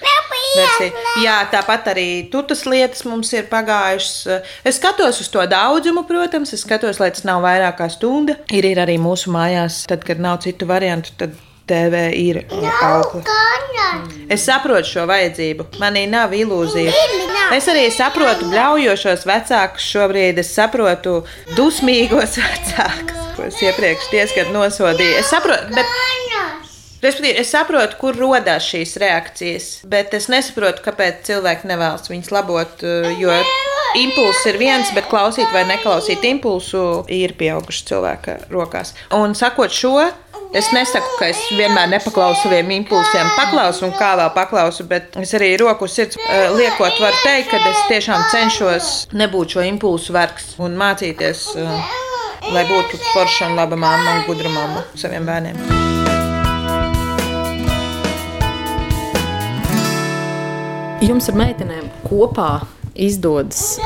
versija. Jā, tāpat arī tutas lietas mums ir pagājušas. Es skatos uz to daudzumu, protams, es skatos, lai tas nav vairāk kā stunda. Ir, ir arī mūsu mājās, tad, kad nav citu variantu, tad TV ir aukli. Es saprotu šo vajadzību. Manī nav ilūzija. Es arī saprotu bļaujošos vecākus šobrīd. Es saprotu dusmīgos vecākus, ko es iepriekš diezgan nosodīju. Es saprotu, bet Respektīvi, es saprotu, kur radās šīs reakcijas, bet es nesaprotu, kāpēc cilvēki nevēlas viņas labot. Jo impulss ir viens, bet klausīt vai neklausīt impulsu ir pieauguši cilvēka rokās. Un sakot šo, Es nesaku, ka es vienmēr nepaklausu saviem impulsiem, paklausu un kā vēl paklausu, bet es arī roku sirds liekot, varu teikt, ka es tiešām cenšos nebūt šo impulsu vergs un mācīties, lai būtu forša un laba mamma un gudra mamma saviem bērniem. Jums ar meitenēm kopā izdodas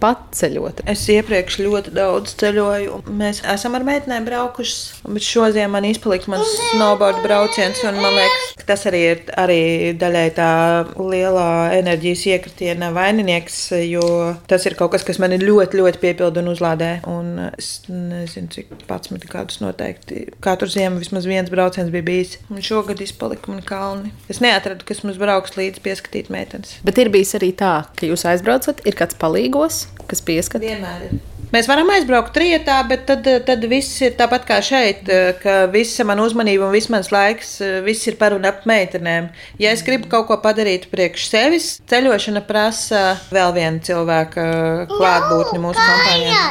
paceļot? Es iepriekš ļoti daudz ceļoju. Mēs esam ar meitenēm braukušas, bet šodien man izpalika mans snowboard brauciens. Man liekas, ka tas arī ir arī daļai tā lielā enerģijas iekritiena vaininieks, jo tas ir kaut kas, kas man ļoti, ļoti piepilda un uzlādē. Un es nezinu, cik pats man kādus noteikti. Katru ziemu vismaz viens brauciens bija bijis. Un šogad izpalika man kalni. Es neatradu, kas mums brauks līdzi pieskatīt meitenes. Bet ir bijis arī tā, ka jūs aizbraucat, ir kāds palīgos, kas pieskat? Vienmēr ir. Mēs varam aizbraukt trietā, bet tad, tad viss ir tāpat kā šeit, ka visa mana uzmanība un viss mans laiks viss ir par un ap meitenēm. Ja es gribu kaut ko padarīt priekš sevis, ceļošana prasa vēl vienu cilvēku klātbūtni mūsu kompānijā.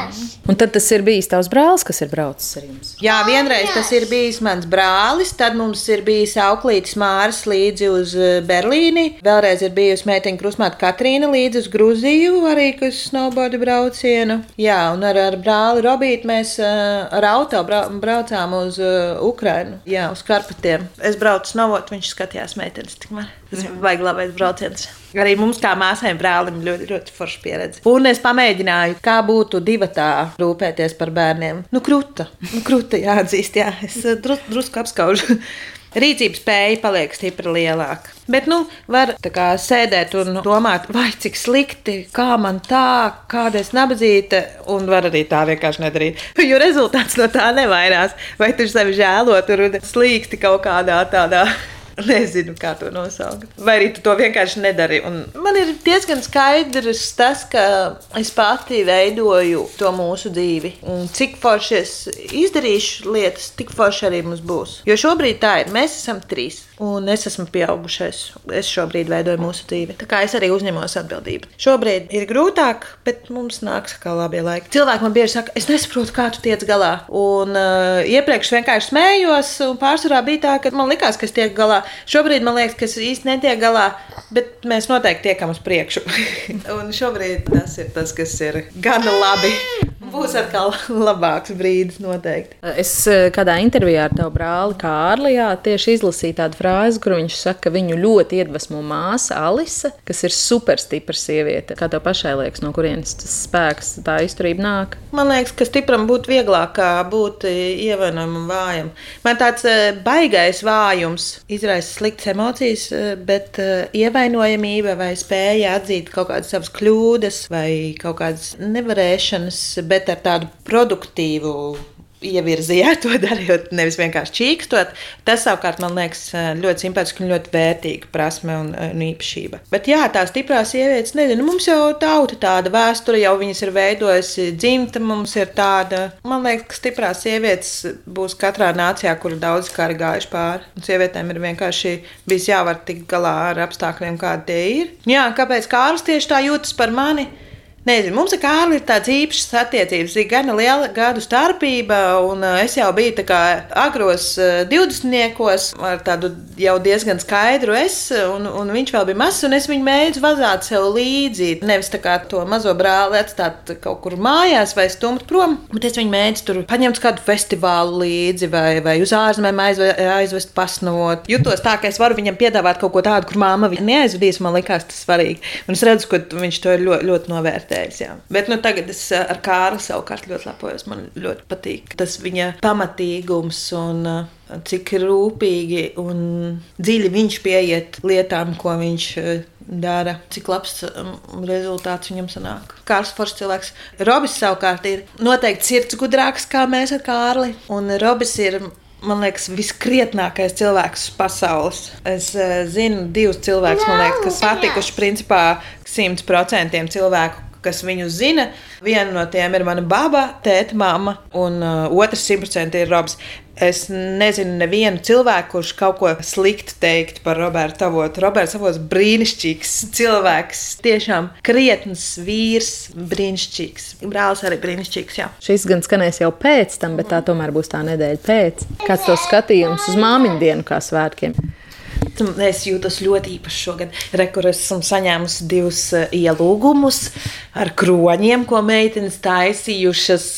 Un tad tas ir bijis tavs brālis, kas ir braucis ar jums? Jā, vienreiz tas ir bijis mans brālis, tad mums ir bijis auklītis Māris līdzi uz Berlīni, vēlreiz ir bijusi meitiņa krusmāta Katrīna līdzi uz Gruziju, arī kas snowboard braucienu. Jā, un ar, ar brāli Robītu mēs ar auto braucām uz Ukrajinu, jā, uz Karpatiem. Es braucu snovot, viņš skatījās meitenes. Tikmēr. Tas bija baigi labais brauciens. Arī mums, kā māsai, brālim, ļoti, ļoti forša pieredze. Un es pamēģināju, kā būtu divi tā rūpēties par bērniem. Nu, krūta, nu, krūta jāatzīst, jā, es drus, drusku apskaužu. Rīcības spēja paliek stipri lielāka. Bet, nu, var kā, sēdēt un domāt, vai cik slikti, kā man tā, kāda es nabadzīta, un var arī tā vienkārši nedarīt. Jo rezultāts no tā nevainās. Vai tu sevi žēlot, un slīksti kaut kādā tādā Nezinu, kā to nosaukt. Vai arī tu to vienkārši nedari. Un man ir diezgan skaidrs tas, ka es pati veidoju to mūsu dzīvi. Un cik forši es izdarīšu lietas, tik forši arī mums būs. Jo šobrīd tā ir. Mēs esam trīs. Un es esmu pieaugušais. Es šobrīd veidoju mūsu dzīvi. Tā kā es arī uzņemos atbildību. Šobrīd ir grūtāk, bet mums nāks kā labie laiki. Cilvēki man bieži saka, es nesaprotu, kā tu tiec galā. Un uh, iepriekš vienkārši smējos, un pārsvarā bija tā, ka man likās, ka es tiek galā. Šobrīd man liekas, ka es īsti netiek galā, bet mēs noteikti tiekam uz priekšu. un šobrīd tas ir tas, kas ir gana labi. Būs atkal labāks brīdis, noteikti. Es kādā intervijā ar tavu brāli Kārlijā tieši izlasīju tādu frāzi, kur viņš saka, ka viņu ļoti iedvesmo māsa Alise, kas ir superstipra sieviete. Kā tev pašai liekas, no kurienes tas spēks, tā izturība nāk? Man liekas, ka stipram būtu vieglāk kā būt ievainojumam vājam. Man tāds baigais vājums izraisa sliktas emocijas, bet ievainojamība vai spēja atzīt kaut kādas savas kļūdas vai kaut kādas nevarēšanas, bet ar tādu produktīvu ievirzījāt to darot, nevis vienkārši čīkstot. Tas savukārt man liekas ļoti simpātiski un ļoti vērtīga prasme un, un īpašība. Bet jā, tā stiprā sievietes, nezinu, mums jau tauta tāda vēsture, jau viņas ir veidojusi dzimta, mums ir tāda. Man liekas, ka stiprās sievietes būs katrā nācijā, kur daudz kari gājuši pāri. Un sievietēm ir vienkārši bijis jāvar tikt galā ar apstākļiem, kādi tie ir. Jā, kāpēc Kārlis tieši tā jūtas par mani? Nezinu, mums ar Kārli ir tādas īpašas attiecības, ir gana liela gadu starpība, un es jau biju tā kā agros 20. ar tādu jau diezgan skaidru es, un, un viņš vēl bija mazs, un es viņu mēģināju vazāt sev līdzi. Nevis tā kā to mazo brāli atstāt kaut kur mājās vai stumt prom, bet es viņu mēģināju tur paņemt kādu festivālu līdzi vai, vai uz ārzemēm aizve, aizvest pasnot. Jutos tā, ka es varu viņam piedāvāt kaut ko tādu, kur māma viņu neaizvedīs, man likās tas svarīgi. Un es redzu, ka viņš to ir ļoti, ļoti novērtējis. Nedēļas. Jā. Bet nu, tagad es eh, ar Kārlu savukārt ļoti lepojos. Man ļoti patīk tas viņa pamatīgums un uh, cik rūpīgi un dziļi viņš pieiet lietām, ko viņš uh, dara, cik labs um, rezultāts viņam sanāk. Kārls Foršs cilvēks. Robis savukārt ir noteikti sirds gudrāks kā mēs ar Kārli. Un Robis ir man liekas, viskrietnākais cilvēks pasaules. Es uh, zinu divus cilvēkus, man liekas, kas patikuši principā simt procentiem cilvēku. Kas viņu zina. Viena no tiem ir mana baba, tēta, mama, un uh, otrs simtprocentīgi ir Robs. Es nezinu, nevienu cilvēku, kurš kaut ko sliktu teikt par Robertu Avotu. Roberts Avots ir brīnišķīgs cilvēks. Tiešām krietns vīrs, brīnišķīgs. Brālis arī brīnišķīgs. Jā. Šis gan skanēs jau pēc tam, bet tā tomēr būs tā nedēļa pēc. Kāds to skatījums uz māmiņu dienu kā svētkiem? Es jūtos ļoti īpaši šogad. Rekur esmu saņēmusi divus uh, ielūgumus ar kroņiem, ko meitenes taisījušas.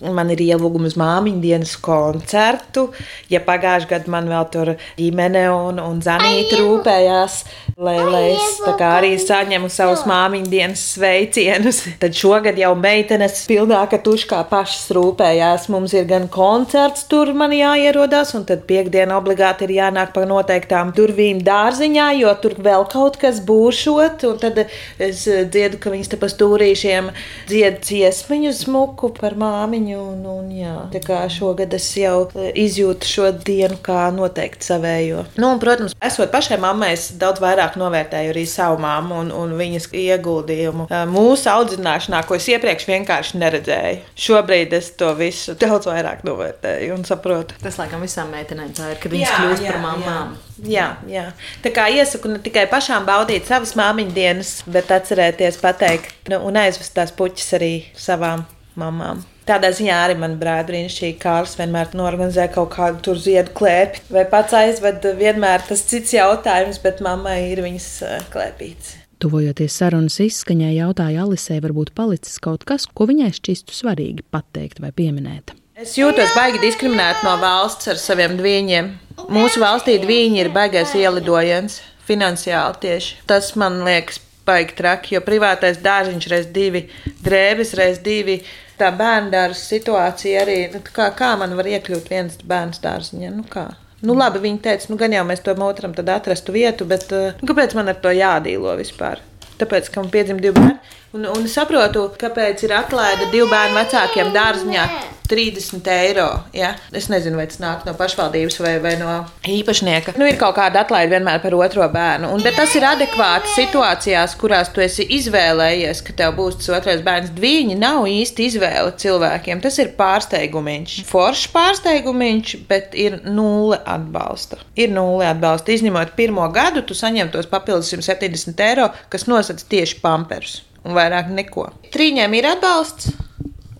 Man ir ielūgums māmiņu dienas koncertu. Ja pagājušajā gadā man vēl tur ģimene un, un zanīta rūpējās, lai, lai es arī saņemu savus māmiņu dienas sveicienus, tad šogad jau meitenes pilnāka tuškā pašas rūpējās. Mums ir gan koncerts, tur man jāierodās, un tad piekdiena obligāti ir jānāk pa noteiktām durvīm dārziņā, jo tur vēl kaut kas būšot, un tad es dziedu, ka viņas te pa stūrīšiem dzied ciesmiņu smuku par māmiņu viņu. Un, un, jā. tā kā šogad es jau e, izjūtu šo dienu kā noteikti savējo. Nu, un, protams, esot pašai mammai, es daudz vairāk novērtēju arī savu mammu un, un viņas ieguldījumu e, mūsu audzināšanā, ko es iepriekš vienkārši neredzēju. Šobrīd es to visu daudz vairāk novērtēju un saprotu. Tas, laikam, visām meitenēm tā ir, kad viņas jā, kļūst jā, par mamām. Jā. Jā, jā. Tā kā iesaku ne tikai pašām baudīt savas māmiņu dienas, bet atcerēties pateikt nu, un aizvest tās puķis arī savām mamām. Tādā ziņā arī man brāļa brīnišķīgi Kārls vienmēr norganizē kaut kādu tur ziedu klēpi, vai pats aizved vienmēr tas cits jautājums, bet mammai ir viņas eh, klēpīts. Tuvojoties sarunas izskaņai, jautāja Alisē, varbūt palicis kaut kas, ko viņai šķistu svarīgi pateikt vai pieminēt. Es jūtos baigi diskriminēta no valsts ar saviem dviņiem. Mūsu valstī dviņi ir baigais ielidojiens finansiāli tieši. Tas man liekas baigi traki, jo privātais dārziņš reiz divi, drēbes reiz divi tā bērnu dārza situācija arī, nu, kā, kā man var iekļūt viens bērns dārziņā, nu kā. Nu, labi, viņi teica, nu, gan jau mēs tam otram atrastu vietu, bet uh, kāpēc man ar to jādīlo vispār? Tāpēc, ka man piedzima divi bērni. Un, un saprotu, kāpēc ir atlaide divu bērnu vecākiem dārziņā 30 eiro. Ja? Es nezinu, vai tas nāk no pašvaldības vai, vai no īpašnieka. Nu, ir kaut kāda atlaide vienmēr par otro bērnu. Un, bet tas ir adekvāti situācijās, kurās tu esi izvēlējies, ka tev būs tas otrais bērns. Viņi nav īsti izvēle cilvēkiem. Tas ir pārsteigumiņš. Foršs pārsteigumiņš, bet ir nulle atbalsta. Ir nulle atbalsta. Izņemot pirmo gadu, tu saņem tos papildus 170 eiro, kas nosacīts tieši pamperus. Un vairāk neko. Trīņiem ir atbalsts,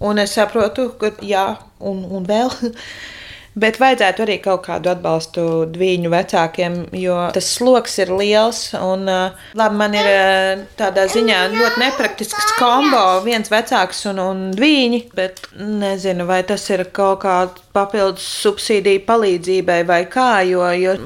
Un es saprotu, ka jā, un, un vēl. Bet vajadzētu arī kaut kādu atbalstu viņu vecākiem, jo tas sloks ir liels. Un, labi, man ir tādā ziņā ļoti nepraktisks kombo, viens vecāks un, un viņi, bet nezinu, vai tas ir kaut kāds papildus subsīdiju palīdzībai vai kā, jo, jo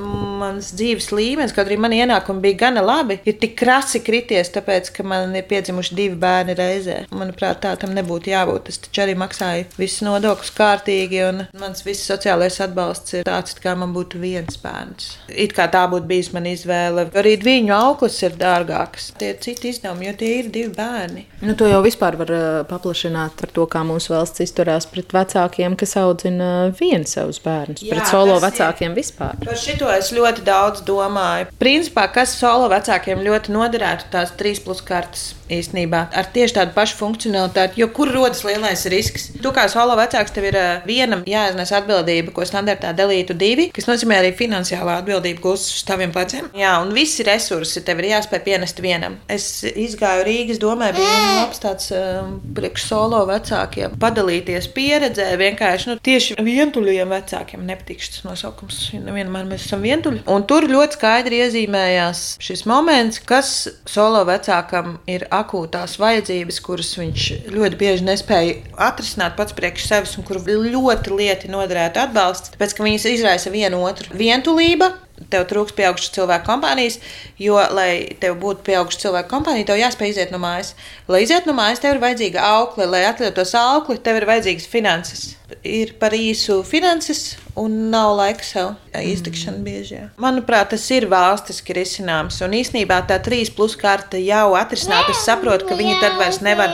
mans dzīves līmenis, kaut arī man ienākumi bija gana labi, ir tik krasi krities, tāpēc, ka man ir piedzimuši divi bērni reizē. Manuprāt, tā tam nebūtu jābūt. Es taču arī maksāju visus nodokļus kārtīgi, un mans viss sociālais atbalsts ir tāds, kā man būtu viens bērns. It kā tā būtu bijusi mana izvēle. Arī viņu auklis ir dārgāks. Tie ir citi izdevumi, jo tie ir divi bērni. Nu, to jau vispār var uh, paplašināt par to, kā mūsu valsts izturās pret vecākiem, kas audzina vienu savus bērnus, Jā, pret solo vecākiem ir, vispār. Par šito es ļoti daudz domāju. Principā, kas solo vecākiem ļoti noderētu, tās trīs plus kartes īstenībā ar tieši tādu pašu funkcionalitāti, jo kur rodas lielais risks? Tu kā solo vecāks, tev ir vienam jāiznes atbildība, ko standartā dalītu divi, kas nozīmē arī finansiālā atbildība gūst uz taviem pleciem. Jā, un visi resursi tev ir jāspēj pienest vienam. Es izgāju Rīgas domē, bija labs tāds um, priekš solo vecākiem padalīties pieredzē, vienkārši nu, tieši vientuļiem vecākiem nepatīk šis nosaukums. Nevienmēr mēs esam vientuļi. Un tur ļoti skaidri iezīmējās šis moments, kas solo vecākam ir akūtās vajadzības, kuras viņš ļoti bieži nespēja atrisināt pats priekš sevis, un kur ļoti lieti noderētu atbalsts, tāpēc ka viņas izraisa vienu otru. Vientulība, tev trūks pieaugušu cilvēku kompānijas, jo, lai tev būtu pieaugušu cilvēku kompānija, tev jāspēj iziet no mājas. Lai iziet no mājas, tev ir vajadzīga aukle, lai atļautos aukli, tev ir vajadzīgas finanses. Ir par īsu finanses un nav laika sev iztikšana bieži. Jā. Manuprāt, tas ir valstiski risināms. Un īsnībā tā trīs plus karte jau atrisināta. Es saprotu, ka viņi tad vairs nevar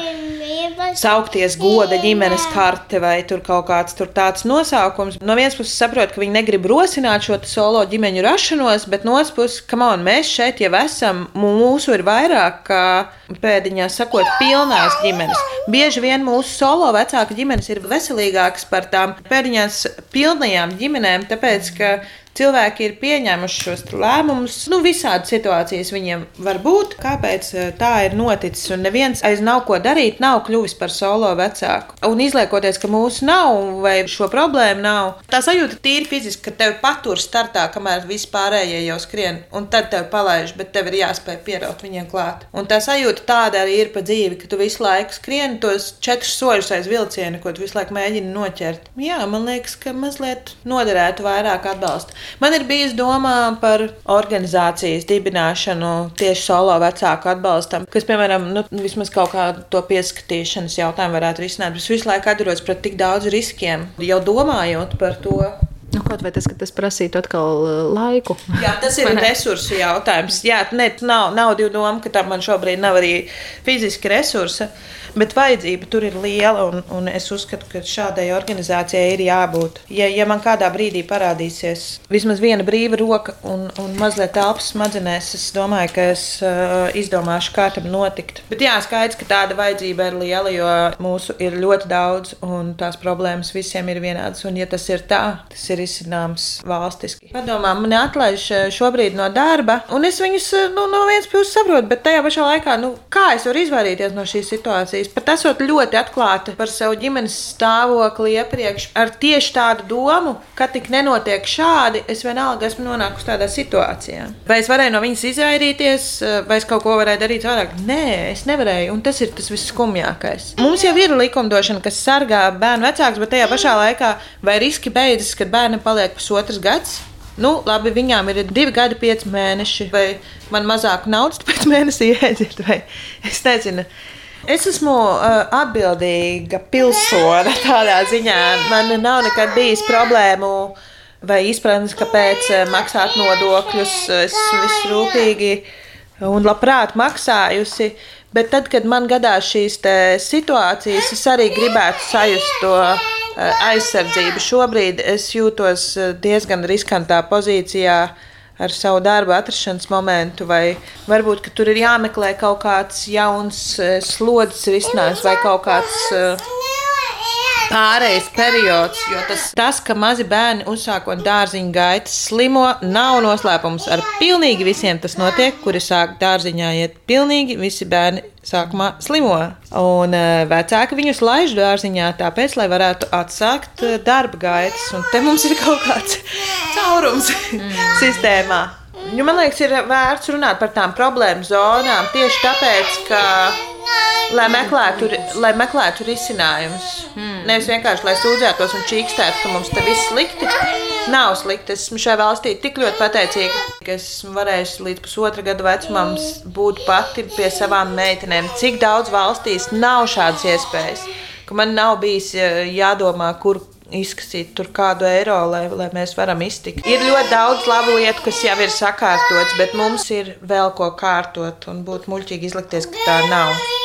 saukties goda ģimenes karte vai tur kaut kāds tur tāds nosaukums. No vienas puses saprotu, ka viņi negrib rosināt šo solo ģimeņu rašanos, bet no otras puses, kam on, mēs šeit jau esam, mūsu ir vairāk kā pēdiņās sakot, pilnās ģimenes. Bieži vien mūsu solo vecāka ģimenes ir veselīgākas par tām pēdiņās pilnajām ģimenēm, tāpēc ka cilvēki ir pieņēmuši šos lēmumus. Nu, visādi situācijas viņiem var būt. Kāpēc eh, tā ir noticis? Un neviens aiz nav ko darīt, nav kļuvis par solo vecāku. Un izliekoties, ka mūsu nav vai šo problēmu nav, tā sajūta tīri fiziski, ka tevi patur startā, kamēr vispārējie jau skrien, un tad tevi palaiž, bet tev ir jāspēj pieraut viņiem klāt. Un tā sajūta tāda arī ir pa dzīvi, ka tu visu laiku skrien tos četrus soļus aiz vilciena, ko tu visu laiku mēģini noķert. Jā, man liekas, ka mazliet noderētu vairāk atbalsta. Man ir bijis domā par organizācijas dibināšanu tieši solo vecāku atbalstam, kas, piemēram, nu, vismaz kaut kādu to pieskatīšanas jautājumu varētu risināt. Es visu laiku atduros pret tik daudz riskiem, jau domājot par to. Nu, kaut vai tas, ka tas prasītu atkal uh, laiku. Jā, tas ir resursu jautājums. Jā, ne, nav, nav divu domu, ka tam man šobrīd nav arī fiziski resursi. Bet vajadzība tur ir liela, un, un es uzskatu, ka šādai organizācijai ir jābūt. Ja, ja man kādā brīdī parādīsies vismaz viena brīva roka un, un mazliet telpas smadzenēs, es domāju, ka es uh, izdomāšu, kā tam notikt. Bet jā, skaidrs, ka tāda vajadzība ir liela, jo mūsu ir ļoti daudz, un tās problēmas visiem ir vienādas. Un, ja tas ir tā, tas ir izcināms valstiski. Padomā, man atlaiž uh, šobrīd no darba, un es viņus uh, nu, no vienas puses saprotu, bet tajā pašā laikā, nu, kā es varu izvairīties no šīs situācijas? Diskusijas, pat esot ļoti atklāta par savu ģimenes stāvokli iepriekš, ar tieši tādu domu, ka tik nenotiek šādi, es vienalga esmu nonākusi tādā situācijā. Vai es varēju no viņas izvairīties, vai es kaut ko varēju darīt vairāk? Nē, es nevarēju, un tas ir tas visskumjākais. Mums jau ir likumdošana, kas sargā bērnu vecākus, bet tajā pašā laikā vai riski beidzas, kad bērnam paliek pusotrs gads? Nu, labi, viņām ir divi gadi, pieci mēneši, vai man mazāk naudas pēc mēnesī ieiet, vai es nezinu. Es esmu uh, atbildīga pilsone tādā ziņā. Man nav nekad bijis problēmu vai izpratnes, kāpēc uh, maksāt nodokļus. Es esmu visrūpīgi un labprāt maksājusi. Bet tad, kad man gadās šīs situācijas, es arī gribētu sajust to uh, aizsardzību. Šobrīd es jūtos diezgan riskantā pozīcijā. Uh, ar savu darbu atrašanās momentu, vai varbūt tur ir jāmeklē kaut kāds jauns eh, slodzes risinājums vai kaut kāds. Uh, pārējais periods, jo tas, tas, ka mazi bērni uzsākot dārziņa gaitas slimo, nav noslēpums. Ar pilnīgi visiem tas notiek, kuri sāk dārziņā iet. Pilnīgi visi bērni sākumā slimo. Un uh, vecāki viņus laiž dārziņā, tāpēc, lai varētu atsākt uh, darba gaitas. Un te mums ir kaut kāds caurums mm. sistēmā. Nu, man liekas, ir vērts runāt par tām problēmu zonām tieši tāpēc, ka lai meklētu, lai meklētu risinājumus. Hmm. Nevis vienkārši lai sūdzētos un čīkstētu, ka mums te viss slikti. Nav slikti. Es esmu šai valstī tik ļoti pateicīga, ka esmu varējusi līdz pusotra gada vecumam būt pati pie savām meitenēm. Cik daudz valstīs nav šādas iespējas, ka man nav bijis jādomā, kur izkasīt tur kādu eiro, lai, lai mēs varam iztikt. Ir ļoti daudz labu lietu, kas jau ir sakārtotas, bet mums ir vēl ko kārtot un būt muļķīgi izlikties, ka tā nav.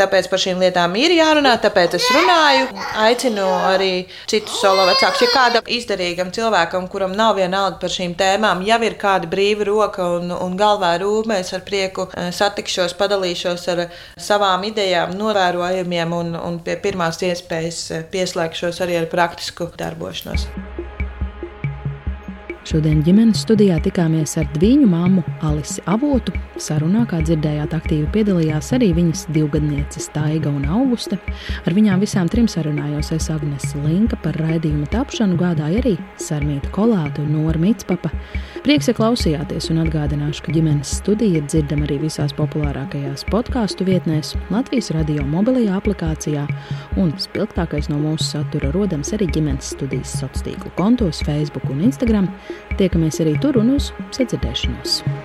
Tāpēc par šīm lietām ir jārunā, tāpēc es runāju. Aicinu arī citus solo vecākus. Ja kādam izdarīgam cilvēkam, kuram nav vienalga par šīm tēmām, jau ir kāda brīva roka un, un galvā rūpē, es ar prieku eh, satikšos, padalīšos ar savām idejām, novērojumiem un, un pie pirmās iespējas eh, pieslēgšos arī ar praktisku darbošanos. Šodien ģimenes studijā tikāmies ar viņu māmu Alisi Avotu. Sarunā, kā dzirdējāt, aktīvi piedalījās arī viņas divgadnieces Taiga un Auguste. Ar viņām visām trim sarunājos es Agnese Linka par raidījumu tapšanu, gādāja arī Sarmīta Kolāta un Nora Mitspapa. Prieks, ja klausījāties un atgādināšu, ka ģimenes studija ir dzirdama arī visās populārākajās podkāstu vietnēs, Latvijas radio mobilajā aplikācijā un spilgtākais no mūsu satura rodams arī ģimenes studijas sociālo tīklu kontos Facebook un Instagram. Tiekamies arī tur un uz sadzirdēšanos!